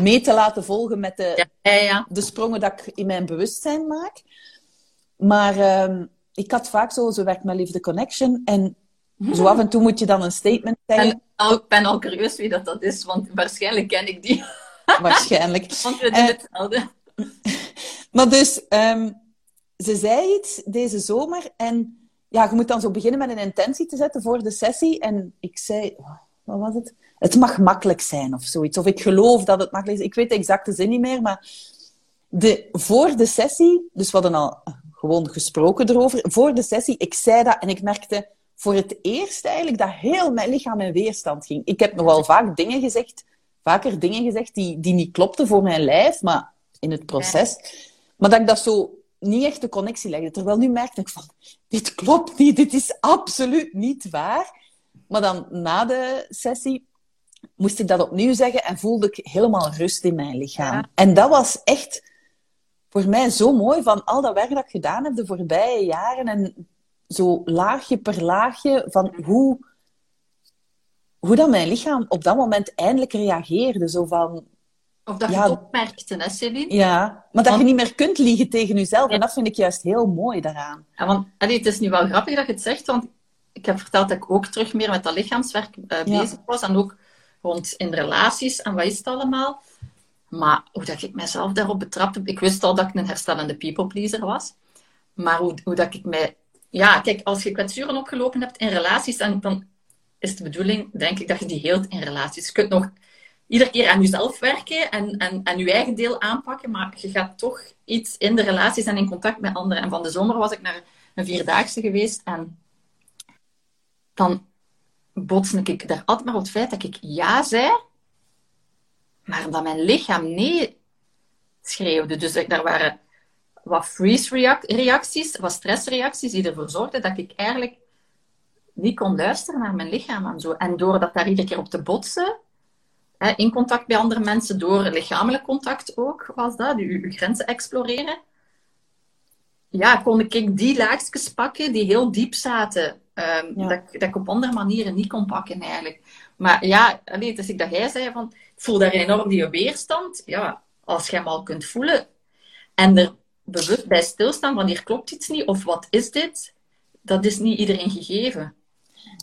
mee te laten volgen met de, Ja, ja, ja. de sprongen dat ik in mijn bewustzijn maak. Maar ehm, ik had vaak zo, zo werkt mijn liefde connection. En zo af en toe moet je dan een statement al- ik ben al curieus wie dat, dat is, want waarschijnlijk ken ik die. Waarschijnlijk. Want we doen Eh, hetzelfde. Maar dus, ehm, ze zei iets deze zomer en ja, je moet dan zo beginnen met een intentie te zetten voor de sessie. En ik zei, wat was het? Het mag makkelijk zijn of zoiets. Of ik geloof dat het makkelijk is. Ik weet de exacte zin niet meer, maar de, voor de sessie, dus we hadden al gewoon gesproken erover, voor de sessie, ik zei dat en ik merkte voor het eerst eigenlijk dat heel mijn lichaam in weerstand ging. Ik heb nogal vaak dingen gezegd, vaker dingen gezegd die, die niet klopten voor mijn lijf, maar in het proces. Maar dat ik dat zo niet echt de connectie legde. Terwijl nu merkte ik van, dit klopt niet, dit is absoluut niet waar. Maar dan na de sessie moest ik dat opnieuw zeggen en voelde ik helemaal rust in mijn lichaam. Ja. En dat was echt voor mij zo mooi van al dat werk dat ik gedaan heb de voorbije jaren en zo laagje per laagje van hoe, hoe dat mijn lichaam op dat moment eindelijk reageerde. Zo van, Of dat ja. je het opmerkte, hè, Celine? ja, maar dat je niet meer kunt liegen tegen jezelf. Ja. En dat vind ik juist heel mooi daaraan. Ja, want, allee, het is nu wel grappig dat je het zegt, want ik heb verteld dat ik ook terug meer met dat lichaamswerk eh, bezig was. En ook rond in relaties en wat is het allemaal. Maar hoe dat ik mezelf daarop betrapte, ik wist al dat ik een herstellende people pleaser was. Maar hoe, hoe dat ik mij... Ja, kijk, als je kwetsuren opgelopen hebt in relaties, dan, is de bedoeling, denk ik, dat je die heelt in relaties. Je kunt nog iedere keer aan jezelf werken en, en, en je eigen deel aanpakken, maar je gaat toch iets in de relaties en in contact met anderen. En van de zomer was ik naar een vierdaagse geweest en dan botste ik daar altijd maar op het feit dat ik ja zei, maar dat mijn lichaam nee schreeuwde. Dus daar waren wat freeze-reacties, wat stressreacties die ervoor zorgden dat ik eigenlijk niet kon luisteren naar mijn lichaam en zo. En door dat daar iedere keer op te botsen, hè, in contact met andere mensen, door lichamelijk contact ook, was dat, je, je grenzen exploreren, ja, kon ik die laagjes pakken die heel diep zaten, ehm, Ja. dat, ik- dat ik op andere manieren niet kon pakken eigenlijk. Maar ja, allee, dus ik dat jij zei van, ik voel daar enorm die weerstand. Ja, als je hem al kunt voelen en er bewust bij stilstaan, wanneer klopt iets niet of wat is dit, dat is niet iedereen gegeven.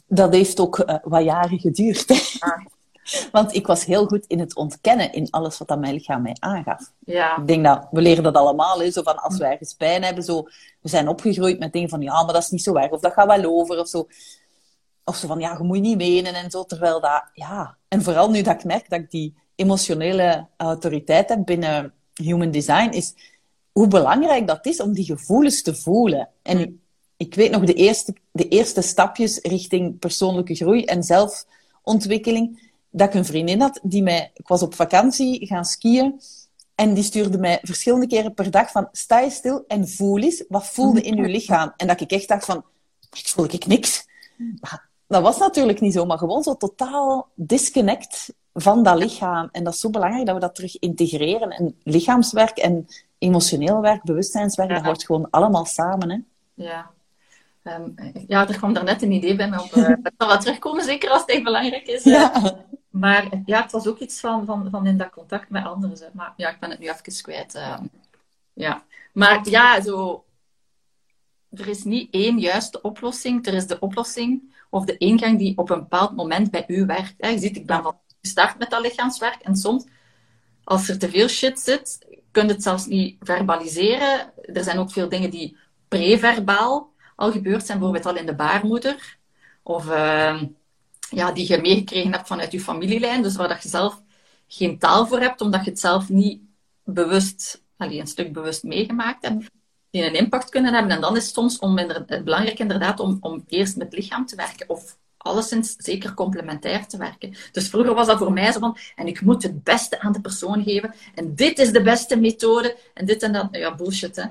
Dat heeft ook eh, wat jaren geduurd. Want ik was heel goed in het ontkennen in alles wat dat mijn lichaam mij aangaf. Ja, Ik denk dat we leren dat allemaal. Hè, zo van als wij ergens pijn hebben, zo, we zijn opgegroeid met dingen van ja, maar dat is niet zo erg. Of dat gaat wel over. Of zo. Of zo van ja, je moet niet menen en zo. Terwijl dat, ja. En vooral nu dat ik merk dat ik die emotionele autoriteit heb binnen human design, is hoe belangrijk dat is om die gevoelens te voelen. En ik weet nog de eerste, de eerste stapjes richting persoonlijke groei en zelfontwikkeling. Dat ik een vriendin had die mij, ik was op vakantie gaan skiën. En die stuurde mij verschillende keren per dag van sta je stil en voel eens, wat voelde in je lichaam? En dat ik echt dacht van, ik voel ik niks. Maar dat was natuurlijk niet zo, maar gewoon zo totaal disconnect van dat lichaam. En dat is zo belangrijk dat we dat terug integreren. En lichaamswerk en emotioneel werk, bewustzijnswerk, Ja. dat hoort gewoon allemaal samen. Hè? ja. Ehm, ja, er kwam daarnet een idee bij me op. eh, dat zal wel terugkomen, zeker als het echt belangrijk is. eh. Maar ja, het was ook iets van, van, van in dat contact met anderen. Maar ja, ik ben het nu even kwijt. eh. ja. Maar ja, zo... Er is niet één juiste oplossing. Er is de oplossing of de ingang die op een bepaald moment bij u werkt. hè. Je ziet, ik ben van gestart met dat lichaamswerk. En soms, als er te veel shit zit, kun je het zelfs niet verbaliseren. Er zijn ook veel dingen die preverbaal al gebeurd zijn. Bijvoorbeeld al in de baarmoeder. Of... ehm, ja, die je meegekregen hebt vanuit je familielijn, dus waar dat je zelf geen taal voor hebt, omdat je het zelf niet bewust, allee, een stuk bewust meegemaakt hebt, die een impact kunnen hebben. En dan is het soms om, inder- het belangrijk inderdaad om, om eerst met het lichaam te werken, of alleszins zeker complementair te werken. Dus vroeger was dat voor mij zo van, en ik moet het beste aan de persoon geven, en dit is de beste methode, en dit en dat. Ja, bullshit, hè.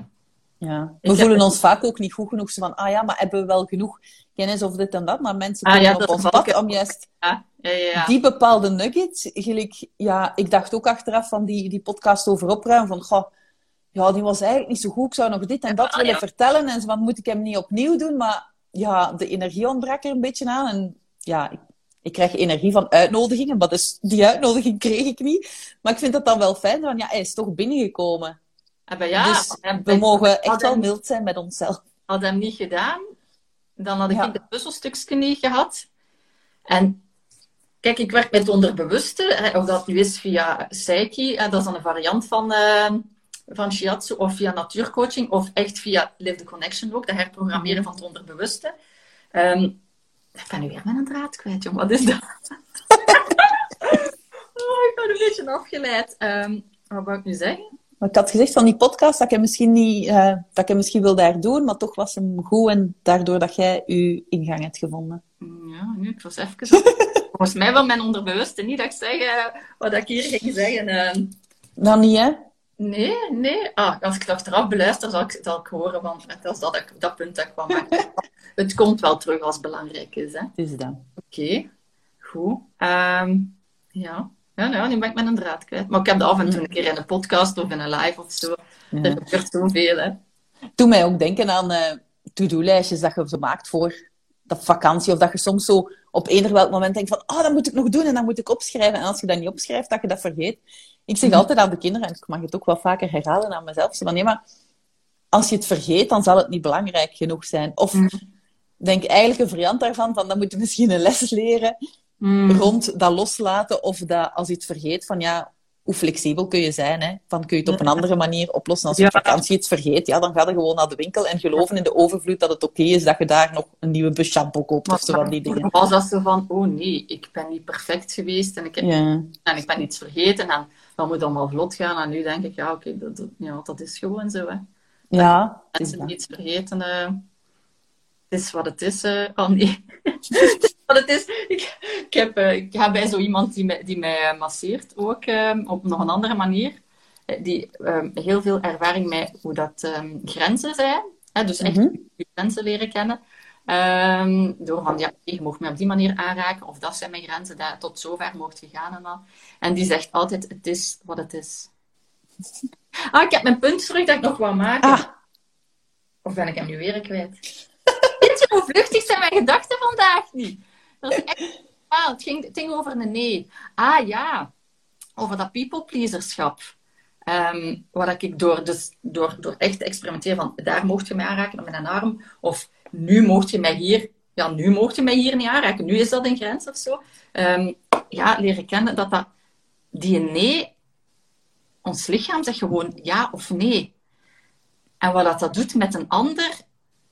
Ja. We voelen het- ons vaak ook niet goed genoeg. Zo van, ah ja, maar hebben we wel genoeg kennis of dit en dat? Maar mensen Ah, komen ja, op dat ons pad om juist Ja, ja, ja. ja. die bepaalde nuggets, gelijk, ja, ik dacht ook achteraf van die, die podcast over opruimen, van, goh, ja, die was eigenlijk niet zo goed, ik zou nog dit en dat Ja, willen ja. vertellen, en zo van, moet ik hem niet opnieuw doen, maar ja, de energie ontbrak er een beetje aan, en ja, ik, ik krijg energie van uitnodigingen, maar dus die uitnodiging kreeg ik niet. Maar ik vind het dan wel fijn, van ja, hij is toch binnengekomen. Ah, ja, dus we mogen echt wel mild zijn met onszelf. Had hem niet gedaan, dan had ik ja. het puzzelstukje niet gehad. En kijk, ik werk met onderbewuste, of dat nu is via Psyche, dat is dan een variant van, uh, van Shiatsu, of via natuurcoaching, of echt via Live the Connection ook, de herprogrammeren van het onderbewuste. Um, ik ben nu weer met een draad kwijt, jong. Wat is dat? oh, ik ben een beetje afgeleid. Um, wat wou ik nu zeggen? Ik had gezegd van die podcast dat ik misschien niet, uh, dat ik misschien wil daar doen, maar toch was hem goed en daardoor dat jij je ingang hebt gevonden. Ja, nu, ik was even Volgens mij wel mijn onderbewuste, niet dat ik zeg uh, wat ik hier ging zeggen. Uh... Nou niet, hè? Nee, nee. Ah, als ik het achteraf beluister, zal ik, zal ik horen van, dat is dat, dat punt dat ik kwam maken. het komt wel terug als het belangrijk is. Hè? Het is dat. Oké, goed. Um, ja. Ja, nou, nu ben ik met een draad kwijt. Maar ik heb dat af en toe een keer in een podcast of in een live of zo. Ja. Er gebeurt zoveel, hè. Doe mij ook denken aan uh, to-do-lijstjes dat je zo maakt voor dat vakantie. Of dat je soms zo op eender welk moment denkt van, oh, dat moet ik nog doen en dan moet ik opschrijven. En als je dat niet opschrijft, dat je dat vergeet. Ik zeg altijd aan de kinderen, en ik mag het ook wel vaker herhalen aan mezelf, van nee, maar als je het vergeet, dan zal het niet belangrijk genoeg zijn. Of mm. denk eigenlijk een variant daarvan, van dan moet je misschien een les leren mm. rond dat loslaten. Of dat als je het vergeet, van ja, hoe flexibel kun je zijn? Hè? Van kun je het op een andere manier oplossen? Als je op vakantie het vergeet, ja, dan ga je gewoon naar de winkel en geloven in de overvloed dat het oké is dat je daar nog een nieuwe busshampoo koopt of zo van die dingen. Was dat zo van, oh nee, ik ben niet perfect geweest en ik, heb, en ik ben iets vergeten en dan moet het allemaal vlot gaan. En nu denk ik, ja, oké, dat, dat, ja, dat is gewoon zo. Hè. Ja. Mensen iets vergeten. Uh, het is wat het is. Uh, het is. Ik, ik, heb, uh, ik ga bij zo iemand die mij, die mij masseert ook um, op nog een andere manier. Die um, heel veel ervaring met hoe dat um, grenzen zijn. Hè, dus echt mm -hmm. grenzen leren kennen. Um, door van, ja, je mag me op die manier aanraken, of dat zijn mijn grenzen, dat, tot zover mocht je gaan en al. En die zegt altijd, het is wat het is. Ah, ik heb mijn punt terug dat ik nog wou maken. Ah. Of ben ik hem nu weer kwijt? Je hoe vluchtig zijn mijn gedachten vandaag niet? Dat is echt... Ah, het, ging, het ging over een nee. Ah ja, over dat people-pleaserschap. Um, wat ik door, dus, door, door echt te experimenteren van daar mocht je mij aanraken met een arm, of nu mocht je mij hier, ja, nu mocht je mij hier niet aanraken, nu is dat een grens of zo. Um, ja, leren kennen dat dat, die nee ons lichaam zegt gewoon ja of nee. En wat dat doet met een ander,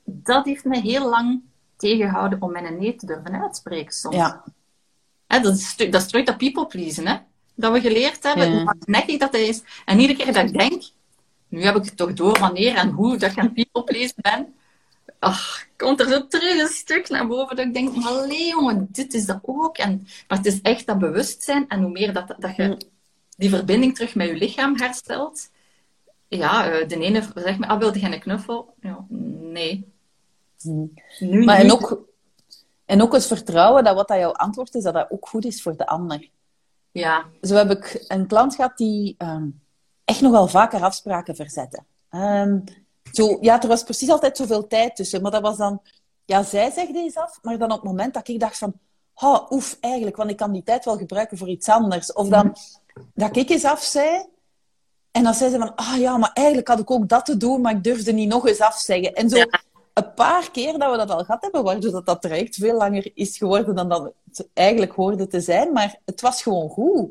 dat heeft me heel lang tegengehouden om mijn nee te durven uitspreken soms. Ja. Hè, dat, is, dat is dat people pleasen, hè? Dat we geleerd hebben, hoe nekkig dat is. En iedere keer dat ik denk, nu heb ik het toch door wanneer en hoe dat ik een people pleasen ben, ach, komt er zo terug een stuk naar boven dat ik denk, allee jongen, dit is dat ook. En, maar het is echt dat bewustzijn en hoe meer dat, dat je die verbinding terug met je lichaam herstelt. Ja, eh, de ene zegt me, ah, wilde je een knuffel? Ja, nee. Nu maar en ook, en ook het vertrouwen dat wat dat jouw antwoord is, dat dat ook goed is voor de ander. Ja. Zo heb ik een klant gehad die um, echt nog wel vaker afspraken verzette. Um, zo, ja, er was precies altijd zoveel tijd tussen, maar dat was dan... Ja, zij zegt eens af, maar dan op het moment dat ik dacht van... Oh, oef, eigenlijk, want ik kan die tijd wel gebruiken voor iets anders. Of dan dat ik eens af zei. En dan zei ze van, ah ja, maar eigenlijk had ik ook dat te doen, maar ik durfde niet nog eens afzeggen. En zo een paar keer dat we dat al gehad hebben, waardoor dat, dat traject veel langer is geworden dan dat het eigenlijk hoorde te zijn. Maar het was gewoon goed.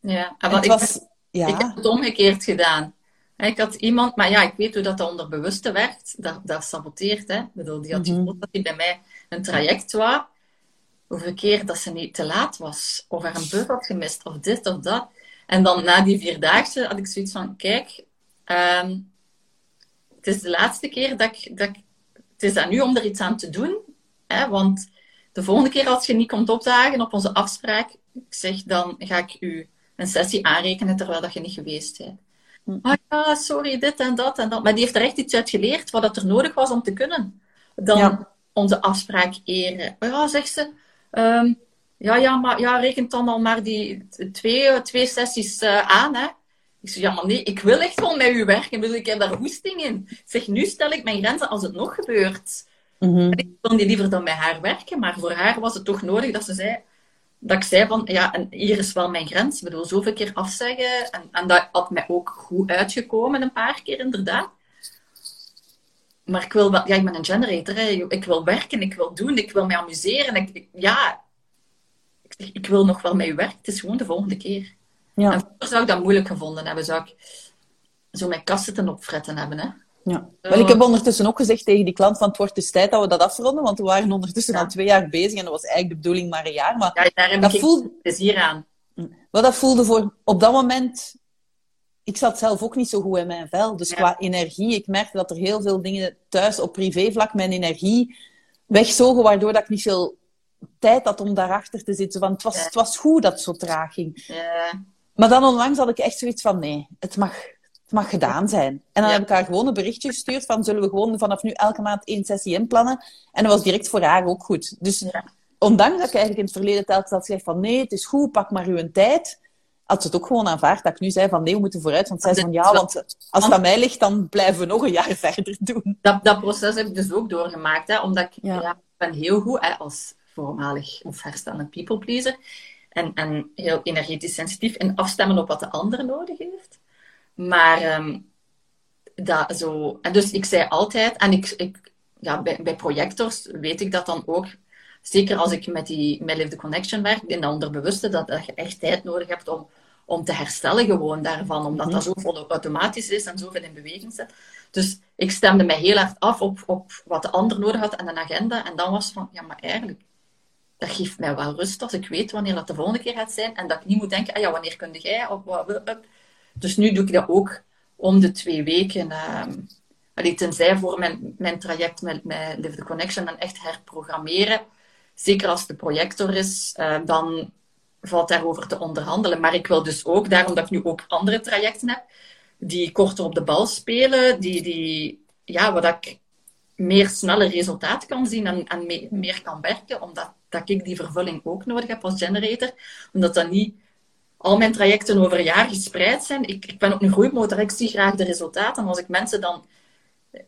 Ja, maar ik, was, ja. ik heb het omgekeerd gedaan. Ik had iemand, maar ja, ik weet hoe dat de onderbewuste werkt. Dat, dat saboteert, hè. Ik bedoel, die had mm -hmm. dat hij bij mij een traject was. Hoeveel keer dat ze niet te laat was. Of er een bus had gemist. Of dit of dat. En dan na die vierdaagse had ik zoiets van, kijk, um, het is de laatste keer dat ik, dat ik, Het is aan nu om er iets aan te doen. Hè, want de volgende keer als je niet komt opdagen op onze afspraak, ik zeg, dan ga ik u een sessie aanrekenen terwijl dat je niet geweest bent. Hm. Ah ja, sorry, dit en dat en dat. Maar die heeft er echt iets uit geleerd wat dat er nodig was om te kunnen. Dan onze afspraak eren. Ja, zegt ze, um, ja, ja, maar ja, rekent dan al maar die twee, twee sessies uh, aan, hè. Ik zeg, ja, maar nee, ik wil echt wel met u werken. Ik, ik heb daar hoesting in. Ik zeg, nu stel ik mijn grenzen als het nog gebeurt. Mm -hmm. Ik wilde liever dan met haar werken, maar voor haar was het toch nodig dat ze zei... dat ik zei van, ja, en hier is wel mijn grens. Ik bedoel, zoveel keer afzeggen. En, en dat had mij ook goed uitgekomen, een paar keer inderdaad. Maar ik wil wel, ja, ik ben een generator. Hè. Ik wil werken, ik wil doen, ik wil me amuseren. Ik, ja, ik, ik, wil nog wel met u werken. Het is gewoon de volgende keer. Ja. En vroeger zou ik dat moeilijk gevonden hebben. Zou ik zo mijn kasten ten opfretten hebben. Hè. Ja. Wel, ik heb ondertussen ook gezegd tegen die klant van het wordt dus tijd dat we dat afronden, want we waren ondertussen al twee jaar bezig en dat was eigenlijk de bedoeling maar een jaar. Maar ja, daar heb dat ik voelde... plezier aan. Wat dat voelde voor op dat moment... Ik zat zelf ook niet zo goed in mijn vel. Dus qua energie, ik merkte dat er heel veel dingen thuis op privévlak mijn energie wegzogen, waardoor dat ik niet veel tijd had om daarachter te zitten. Want het was, het was goed dat het zo traag ging. Maar dan onlangs had ik echt zoiets van, nee, het mag, het mag gedaan zijn. En dan heb ik haar gewoon een berichtje gestuurd van, zullen we gewoon vanaf nu elke maand één sessie inplannen? En dat was direct voor haar ook goed. Dus ondanks dat ik eigenlijk in het verleden telkens had gezegd van, nee, het is goed, pak maar uw tijd, had ze het ook gewoon aanvaard dat ik nu zei van, nee, we moeten vooruit. Want zij zei van, ja, want als het aan mij ligt, dan blijven we nog een jaar verder doen. Dat, dat proces heb ik dus ook doorgemaakt, hè, omdat ik, ja. ben heel goed hè, als voormalig of herstellende people pleaser. En, en heel energetisch sensitief en afstemmen op wat de ander nodig heeft. Maar um, dat zo... En dus ik zei altijd, en ik, ik, ja, bij, bij projectors weet ik dat dan ook, zeker als ik met die met Live the Connection werk, in de onderbewuste, dat, dat je echt tijd nodig hebt om, om te herstellen gewoon daarvan, omdat dat mhm. zo automatisch is en zoveel in beweging zet. Dus ik stemde mij heel hard af op, op wat de ander nodig had en een agenda. En dan was van, ja, maar eigenlijk, dat geeft mij wel rust als ik weet wanneer dat de volgende keer gaat zijn. En dat ik niet moet denken, ah ja, wanneer kun jij? Of, dus nu doe ik dat ook om de twee weken. Uh, tenzij voor mijn, mijn traject met, met Live the Connection dan echt herprogrammeren. Zeker als de projector is, uh, dan valt daarover te onderhandelen. Maar ik wil dus ook, daarom dat ik nu ook andere trajecten heb, die korter op de bal spelen, die, die ja, wat ik meer sneller resultaat kan zien en, en meer kan werken, omdat dat ik die vervulling ook nodig heb als generator. Omdat dat niet al mijn trajecten over een jaar gespreid zijn. Ik, ik ben ook een groeimotor, ik zie graag de resultaten. En als ik mensen dan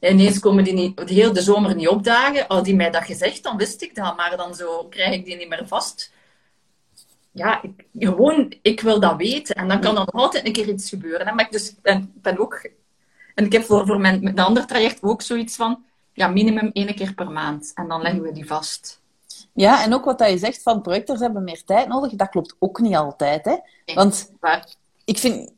ineens komen die niet, de hele de zomer niet opdagen, had die mij dat gezegd, dan wist ik dat. Maar dan zo krijg ik die niet meer vast. Ja, ik, gewoon, ik wil dat weten. En dan kan er altijd een keer iets gebeuren. Maar ik dus, ben, ben ook... En ik heb voor, voor mijn de andere traject ook zoiets van... Ja, minimum één keer per maand. En dan leggen we die vast. Ja, en ook wat je zegt van projectors hebben meer tijd nodig, dat klopt ook niet altijd. Hè? Want ik vind,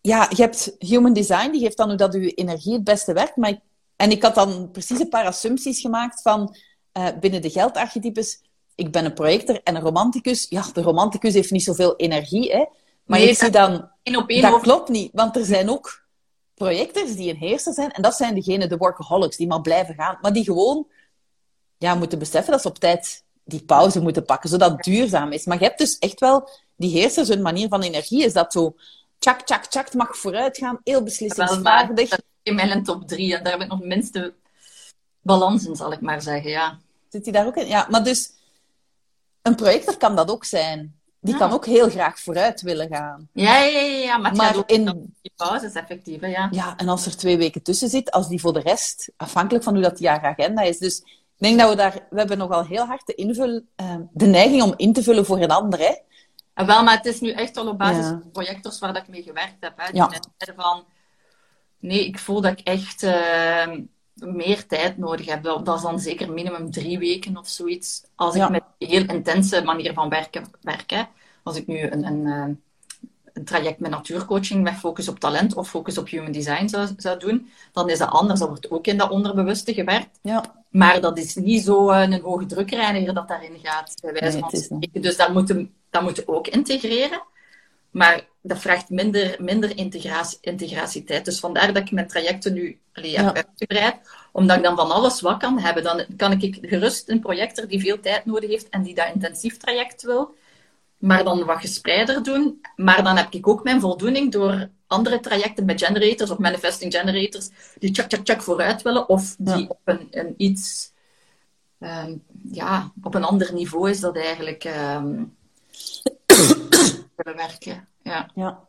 ja, je hebt human design, die geeft dan hoe dat je energie het beste werkt. Maar en ik had dan precies een paar assumpties gemaakt van uh, binnen de geldarchetypes. Ik ben een projector en een romanticus. Ja, de romanticus heeft niet zoveel energie, hè. Maar nee, ik zie dan... Één op één dat klopt niet, want er zijn ook projectors die een heerser zijn. En dat zijn degene, de workaholics, die maar blijven gaan. Maar die gewoon ja, moeten beseffen dat ze op tijd die pauze moeten pakken, zodat het duurzaam is. Maar je hebt dus echt wel, die heersers, hun manier van energie is dat zo, tjak, tjak, tjak, het mag vooruit gaan, heel beslissingsvaardig. Dat in mijn top drie en daar heb ik nog minste balans in, zal ik maar zeggen, ja. Zit hij daar ook in? Ja, maar dus, een projector kan dat ook zijn. Die kan ook heel graag vooruit willen gaan. Ja, ja, ja, ja maar, maar ook in die pauzes effectief, ja. Ja, en als er twee weken tussen zit, als die voor de rest, afhankelijk van hoe dat jaar agenda is. Dus ik denk dat we daar... We hebben nogal heel hard de, invul, uh, de neiging om in te vullen voor een ander, hè. En wel, maar het is nu echt al op basis van projectors waar dat ik mee gewerkt heb. Hè. Die ja. van... Nee, ik voel dat ik echt uh, meer tijd nodig heb. Dat, dat, is dan zeker minimum drie weken of zoiets. Als ik met een heel intense manier van werken werk. Hè. Als ik nu een... een uh, een traject met natuurcoaching met focus op talent of focus op human design zou, zou doen, dan is dat anders. Dan wordt ook in dat onderbewuste gewerkt. Ja. Maar dat is niet zo eh, een hoge drukreiniger dat daarin gaat, bij wijze van spreken. Dus dat moeten dat moet ook integreren. Maar dat vraagt minder, minder integratie, integratietijd. Dus vandaar dat ik mijn trajecten nu allee, heb uitgebreid. Omdat ik dan van alles wat kan hebben. Dan kan ik gerust een projector die veel tijd nodig heeft en die dat intensief traject wil, maar dan wat gespreider doen. Maar dan heb ik ook mijn voldoening door andere trajecten met generators of manifesting generators die tjak, tjak, tjak vooruit willen of die op een, een iets, um, ja, op een ander niveau is dat eigenlijk um, willen werken. Ja. ja.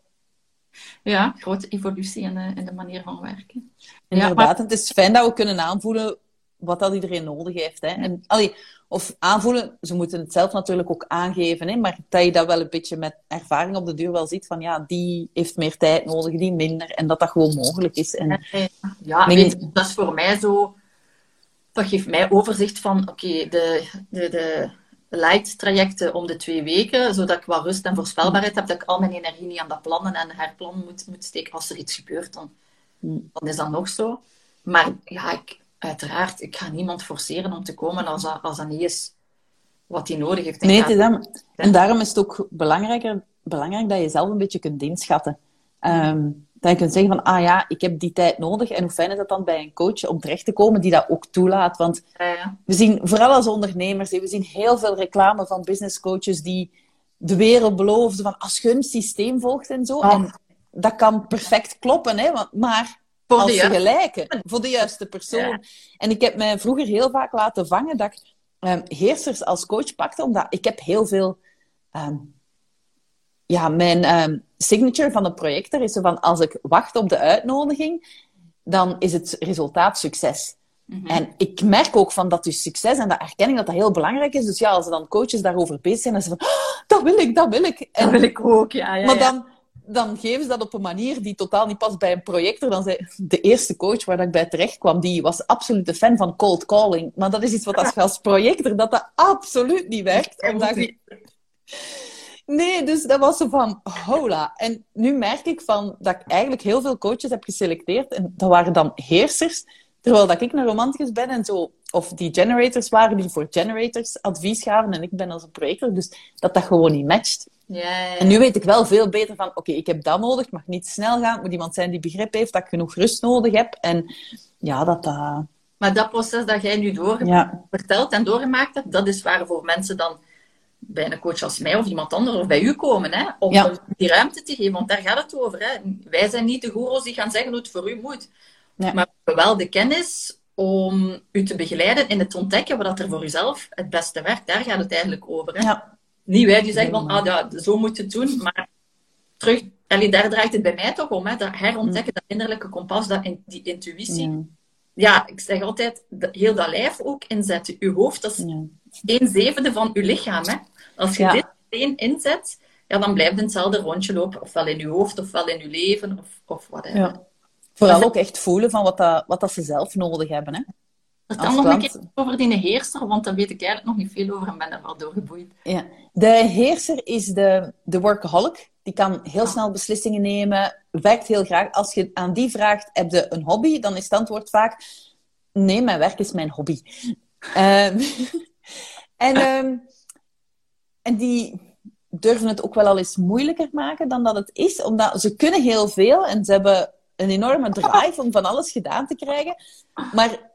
Ja, grote evolutie in de, in de manier van werken. Inderdaad, ja, maar... het is fijn dat we kunnen aanvoelen wat dat iedereen nodig heeft. Hè. En, allee, of aanvoelen. Ze moeten het zelf natuurlijk ook aangeven, hè, maar dat je dat wel een beetje met ervaring op de duur wel ziet van ja, die heeft meer tijd nodig, die minder. En dat dat gewoon mogelijk is. En, ja, weet, dat is voor mij zo... Dat geeft mij overzicht van, oké, de, de, de light trajecten om de twee weken, zodat ik wat rust en voorspelbaarheid heb, dat ik al mijn energie niet aan dat plannen en herplannen moet, moet steken. Als er iets gebeurt, dan, hmm. dan is dat nog zo. Maar ja, ik, uiteraard, ik ga niemand forceren om te komen als dat, als dat niet is wat hij nodig heeft. Nee, het En daarom is het ook belangrijker, belangrijk dat je zelf een beetje kunt inschatten. Um, dat je kunt zeggen van, ah ja, ik heb die tijd nodig. En hoe fijn is dat dan bij een coach om terecht te komen die dat ook toelaat? Want ja. we zien, vooral als ondernemers, we zien heel veel reclame van business coaches die de wereld beloofden van als je een systeem volgt en zo. Oh. En dat kan perfect kloppen, hè? maar voor als gelijken, voor de juiste persoon. En ik heb mij vroeger heel vaak laten vangen dat ik um, heersers als coach pakte, omdat ik heb heel veel... Um, ja, mijn um, signature van een projector is van als ik wacht op de uitnodiging, dan is het resultaat succes. Mhm. En ik merk ook van dat dus succes en dat erkenning dat dat heel belangrijk is. Dus ja, als er dan coaches daarover bezig zijn, dan ze van, oh, dat wil ik, dat wil ik. En, dat wil ik ook, ja. ja maar dan, dan geven ze dat op een manier die totaal niet past bij een projector. Dan zei de eerste coach waar ik bij terecht kwam, die was absoluut een fan van cold calling. Maar dat is iets wat als je als projector, dat dat absoluut niet werkt. Omdat je... Nee, dus dat was zo van, hola. En nu merk ik van dat ik eigenlijk heel veel coaches heb geselecteerd. En dat waren dan heersers. Terwijl dat ik een romanticus ben en zo. Of die generators waren die voor generators advies gaven. En ik ben als een projector. Dus dat dat gewoon niet matcht. Ja, En nu weet ik wel veel beter van, oké, ik heb dat nodig. Het mag niet snel gaan. Het moet iemand zijn die begrip heeft dat ik genoeg rust nodig heb. En ja, dat. Maar dat proces dat jij nu door verteld en doorgemaakt hebt, dat is waar voor mensen dan bij een coach als mij of iemand anders of bij u komen, hè, om die ruimte te geven. Want daar gaat het over. Hè. Wij zijn niet de goeroes die gaan zeggen hoe het voor u moet. Maar we hebben wel de kennis om u te begeleiden in het ontdekken wat er voor uzelf het beste werkt. Daar gaat het eigenlijk over. Hè. Ja. Niet wij die zeggen van, ah ja, zo moet je het doen, maar terug, allee, daar draait het bij mij toch om. Hè. Dat herontdekken, dat innerlijke kompas, dat in, die intuïtie. Ja. ik zeg altijd, heel dat lijf ook inzetten. Uw hoofd, dat is een zevende van uw lichaam. Hè. Als je dit meteen inzet, ja, dan blijft het hetzelfde rondje lopen. Ofwel in je hoofd, ofwel in je leven, of, of whatever. Ja. Vooral ook echt voelen van wat, dat, wat dat ze zelf nodig hebben. Hè? Vertel nog een keer over die heerser, want daar weet ik eigenlijk nog niet veel over en ben er wel doorgeboeid. Ja. De heerser is de, de workaholic. Die kan heel snel beslissingen nemen, werkt heel graag. Als je aan die vraagt, heb je een hobby? Dan is het antwoord vaak, nee, mijn werk is mijn hobby. um, en um, en die durven het ook wel al eens moeilijker maken dan dat het is. Omdat ze kunnen heel veel en ze hebben een enorme drive om van alles gedaan te krijgen. Maar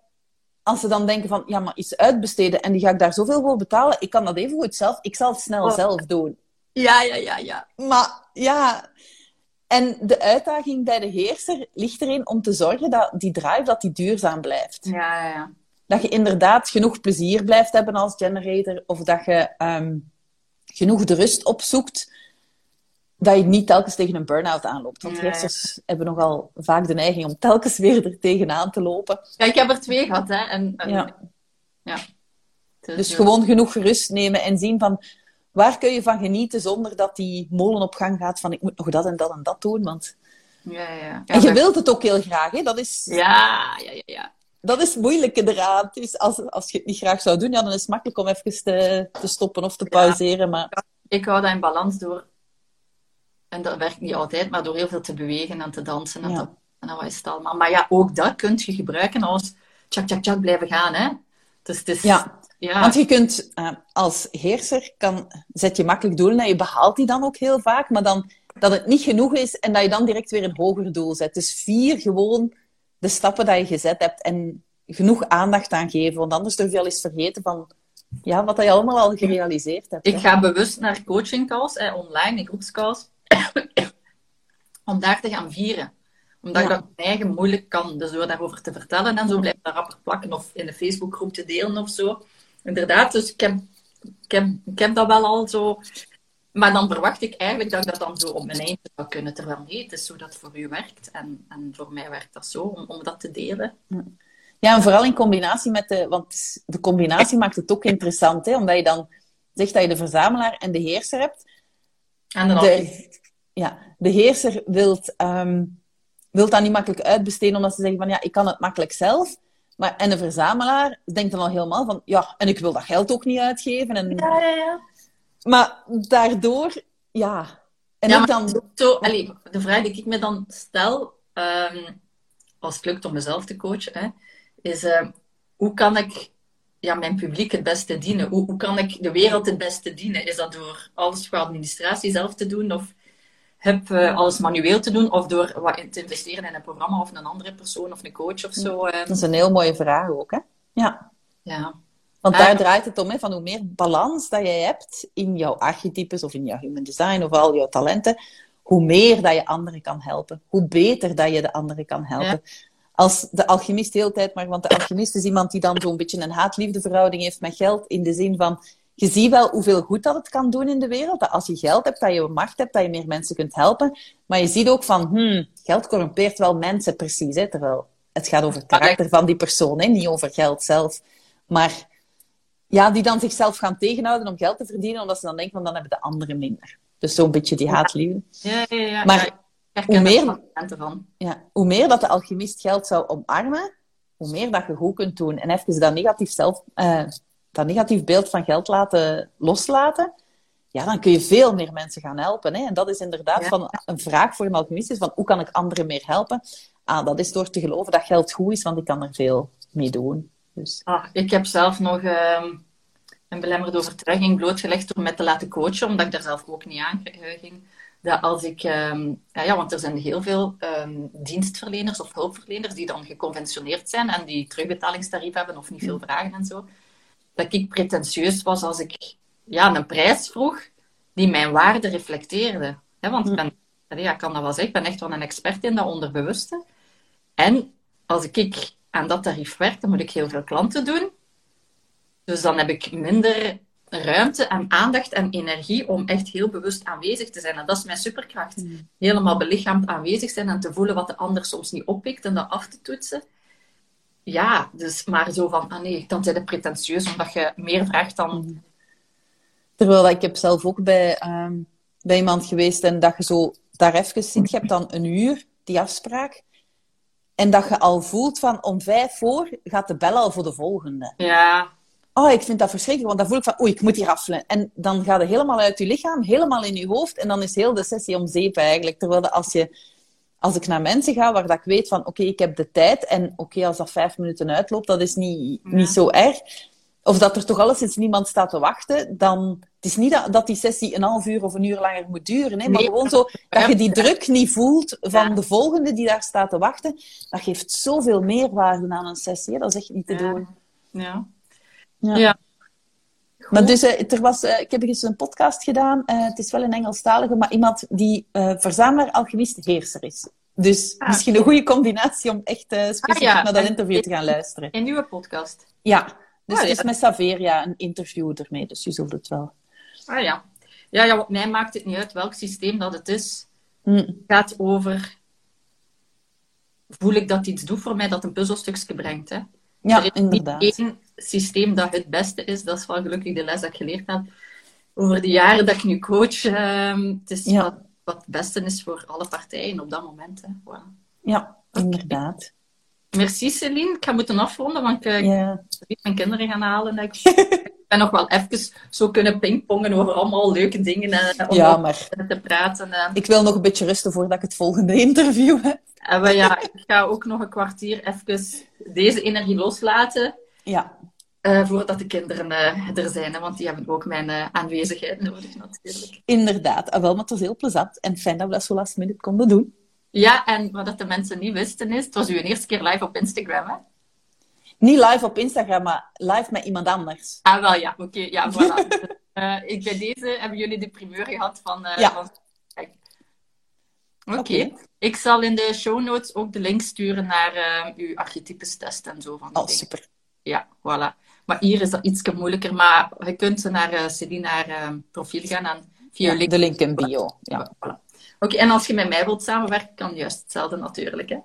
als ze dan denken van, ja, maar iets uitbesteden en die ga ik daar zoveel voor betalen, ik kan dat even goed zelf, ik zal het snel oh. zelf doen. Ja, ja, ja, ja. Maar ja, en de uitdaging bij de heerser ligt erin om te zorgen dat die drive dat die duurzaam blijft. Ja, ja, ja. Dat je inderdaad genoeg plezier blijft hebben als generator, of dat je ehm, genoeg de rust opzoekt, dat je niet telkens tegen een burn-out aanloopt. Want heersers hebben nogal vaak de neiging om telkens weer er tegenaan te lopen. Ja, ik heb er twee gehad, hè. En, ja. ja. Dus, dus gewoon genoeg rust nemen en zien van... Waar kun je van genieten zonder dat die molen op gang gaat van ik moet nog dat en dat en dat doen, want... Ja, ja. en je wilt het ook heel graag, hè? Dat is... Ja, ja, ja, ja dat is moeilijk inderdaad. Dus als, als je het niet graag zou doen, ja, dan is het makkelijk om even te, te stoppen of te pauzeren. Maar... Ik hou dat in balans door, en dat werkt niet altijd, maar door heel veel te bewegen en te dansen en, ja. en wat is het allemaal. Maar ja, ook dat kun je gebruiken als tjak, tjak, tjak blijven gaan. Hè? Dus het is, ja. ja. want je kunt uh, als heerser, kan, zet je makkelijk doelen en je behaalt die dan ook heel vaak, maar dan dat het niet genoeg is en dat je dan direct weer een hoger doel zet. Dus vier gewoon de stappen die je gezet hebt en genoeg aandacht aan geven. Want anders durf je al eens vergeten van ja, wat je allemaal al gerealiseerd hebt. Ik ga bewust naar coachingcalls, eh, online, in groepscalls, om daar te gaan vieren. Omdat ja. ik dat eigen moeilijk kan. Dus door daarover te vertellen en zo blijft dat rapper plakken of in een Facebookgroep te delen of zo. Inderdaad, dus ik heb, ik heb, ik heb dat wel al zo maar dan verwacht ik eigenlijk dat ik dat dan zo op mijn eentje zou kunnen. Terwijl nee, het is zo dat het voor u werkt. En, en voor mij werkt dat zo, om, om dat te delen. Ja, en vooral in combinatie met de... Want de combinatie maakt het ook interessant, hè? Omdat je dan zegt dat je de verzamelaar en de heerser hebt. En dan De, ja, de heerser wilt, ehm wilt dat niet makkelijk uitbesteden, omdat ze zeggen van ja, ik kan het makkelijk zelf. Maar, en de verzamelaar denkt dan al helemaal van ja, en ik wil dat geld ook niet uitgeven. En, Ja, ja, ja. Maar daardoor, ja. En Ja, dan... Zo, allee, de vraag die ik me dan stel, ehm, als het lukt om mezelf te coachen, hè, is ehm, hoe kan ik ja, mijn publiek het beste dienen? Hoe, hoe kan ik de wereld het beste dienen? Is dat door alles qua administratie zelf te doen? Of heb eh, alles manueel te doen? Of door wat in te investeren in een programma of een andere persoon of een coach of zo? ehm? Dat is een heel mooie vraag ook, hè? Ja. ja. Want daar draait het om, hè, van hoe meer balans dat jij hebt in jouw archetypes of in jouw human design of al jouw talenten, hoe meer dat je anderen kan helpen. Hoe beter dat je de anderen kan helpen. Als de alchemist de hele tijd maar... Want de alchemist is iemand die dan zo'n beetje een haat-liefde verhouding heeft met geld. In de zin van, je ziet wel hoeveel goed dat het kan doen in de wereld. Dat als je geld hebt, dat je macht hebt, dat je meer mensen kunt helpen. Maar je ziet ook van, hmm, geld corrumpeert wel mensen precies. Hè, terwijl het gaat over het karakter van die persoon, hè, niet over geld zelf. Maar ja, die dan zichzelf gaan tegenhouden om geld te verdienen, omdat ze dan denken van dan hebben de anderen minder. Dus zo'n beetje die haatliefde. Ja, ja, ja. Maar hoe er meer- van. Ja, hoe meer dat de alchemist geld zou omarmen, hoe meer dat je goed kunt doen. En even dat negatief, zelf, eh, dat negatief beeld van geld laten loslaten, ja, dan kun je veel meer mensen gaan helpen. Hè? En dat is inderdaad Ja. van een vraag voor een alchemist, is van hoe kan ik anderen meer helpen? Ah, dat is door te geloven dat geld goed is, want ik kan er veel mee doen. Dus, Ah, ik heb zelf nog ehm, een belemmerde overtuiging blootgelegd door me te laten coachen, omdat ik daar zelf ook niet aan eh, ging. Dat als ik, ehm, ja, ja, want er zijn heel veel ehm, dienstverleners of hulpverleners die dan geconventioneerd zijn en die terugbetaalingstarief hebben of niet veel vragen en zo. Dat ik pretentieus was als ik ja, een prijs vroeg die mijn waarde reflecteerde. Want ik, ben, ja, kan dat wel zeggen, ik ben echt wel een expert in dat onderbewuste. En als ik aan dat tarief werk, dan moet ik heel veel klanten doen. Dus dan heb ik minder ruimte en aandacht en energie om echt heel bewust aanwezig te zijn. En dat is mijn superkracht. Helemaal belichaamd aanwezig zijn en te voelen wat de ander soms niet oppikt en dat af te toetsen. Ja, dus maar zo van, ah nee, dan zijn het pretentieus omdat je meer vraagt dan... Terwijl dat ik heb zelf ook bij, ehm, bij iemand geweest en dat je zo daar even zit, je hebt dan een uur, die afspraak, en dat je al voelt van om vijf voor gaat de bel al voor de volgende. Ja, Oh, ik vind dat verschrikkelijk, want dan voel ik van, oei, ik moet hier afvlen. En dan gaat het helemaal uit je lichaam, helemaal in je hoofd, en dan is heel de sessie om zeep eigenlijk. Terwijl dat als, je, als ik naar mensen ga waar dat ik weet van, oké, ik heb de tijd, en oké, als dat vijf minuten uitloopt, dat is niet, niet zo erg. Of dat er toch alleszins niemand staat te wachten, dan... Het is niet dat, dat die sessie een half uur of een uur langer moet duren, hè, maar Nee. gewoon zo dat je die druk niet voelt van Ja. de volgende die daar staat te wachten. Dat geeft zoveel meerwaarde aan een sessie, hè. dat is echt niet te doen. ja. Ja. Ja. Maar dus, eh, er was, eh, ik heb eens een podcast gedaan. eh, het is wel een Engelstalige, maar iemand die verzamelaar, alchemist, heerser is. Dus Ah, misschien een goede combinatie om echt specifiek Ah, ja. naar dat En- interview te gaan luisteren. In uw podcast. Ja, dus Ah, het is met Saveria een interview ermee, dus je zult het wel. Ah ja. Ja, ja, wat mij maakt het niet uit welk systeem dat het is. Hm. Het gaat over... Voel ik dat iets doet voor mij, dat een puzzelstukje brengt. Hè? er Ja, is inderdaad. niet één systeem dat het beste is. Dat is wel gelukkig de les dat ik geleerd heb. Over de jaren dat ik nu coach. ehm, het is Ja. wat, wat het beste is voor alle partijen op dat moment. Hè. Ja, inderdaad. Merci Celine. Ik ga moeten afronden, want ik moet mijn kinderen gaan halen. Ik ik ben nog wel even zo kunnen pingpongen over allemaal leuke dingen. eh, om ja, over maar te praten. eh. ik wil nog een beetje rusten voordat ik het volgende interview heb. En we, ja, ik ga ook nog een kwartier even deze energie loslaten. Ja, eh, voordat de kinderen eh, er zijn. Hè, want die hebben ook mijn eh, aanwezigheid nodig natuurlijk. inderdaad. Ah, wel, maar het was heel plezant en fijn dat we dat zo last minute konden doen. Ja, en wat dat de mensen niet wisten is... Het was uw eerste keer live op Instagram, hè? Niet live op Instagram, maar live met iemand anders. Ah, wel ja. Oké, ja, voilà. Ik, bij deze hebben jullie de primeur gehad van... Ja. van... Oké. Ik zal in de show notes ook de link sturen naar uw archetypes test en zo. Van die Oh, dingen. super. Ja, voilà. Maar hier is dat iets moeilijker. Maar je kunt ze naar uh, Celine haar uh, profiel gaan en via Ja, link. de link in bio. Ja. Voilà. Oké, en als je met mij wilt samenwerken, kan juist hetzelfde natuurlijk. hè.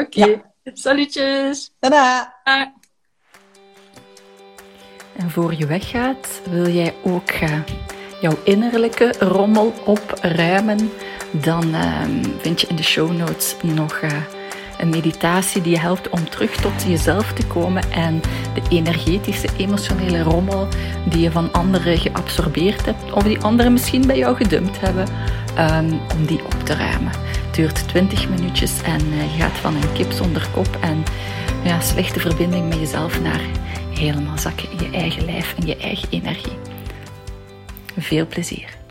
Oké. Ja. Salutjes. Tada. En voor je weggaat, wil jij ook uh, jouw innerlijke rommel opruimen, dan uh, vind je in de show notes nog uh, een meditatie die je helpt om terug tot jezelf te komen en de energetische, emotionele rommel die je van anderen geabsorbeerd hebt, of die anderen misschien bij jou gedumpt hebben, um, om die op te ruimen. Het duurt 20 minuutjes en je gaat van een kip zonder kop en ja, slechte verbinding met jezelf naar helemaal zakken in je eigen lijf en je eigen energie. Veel plezier.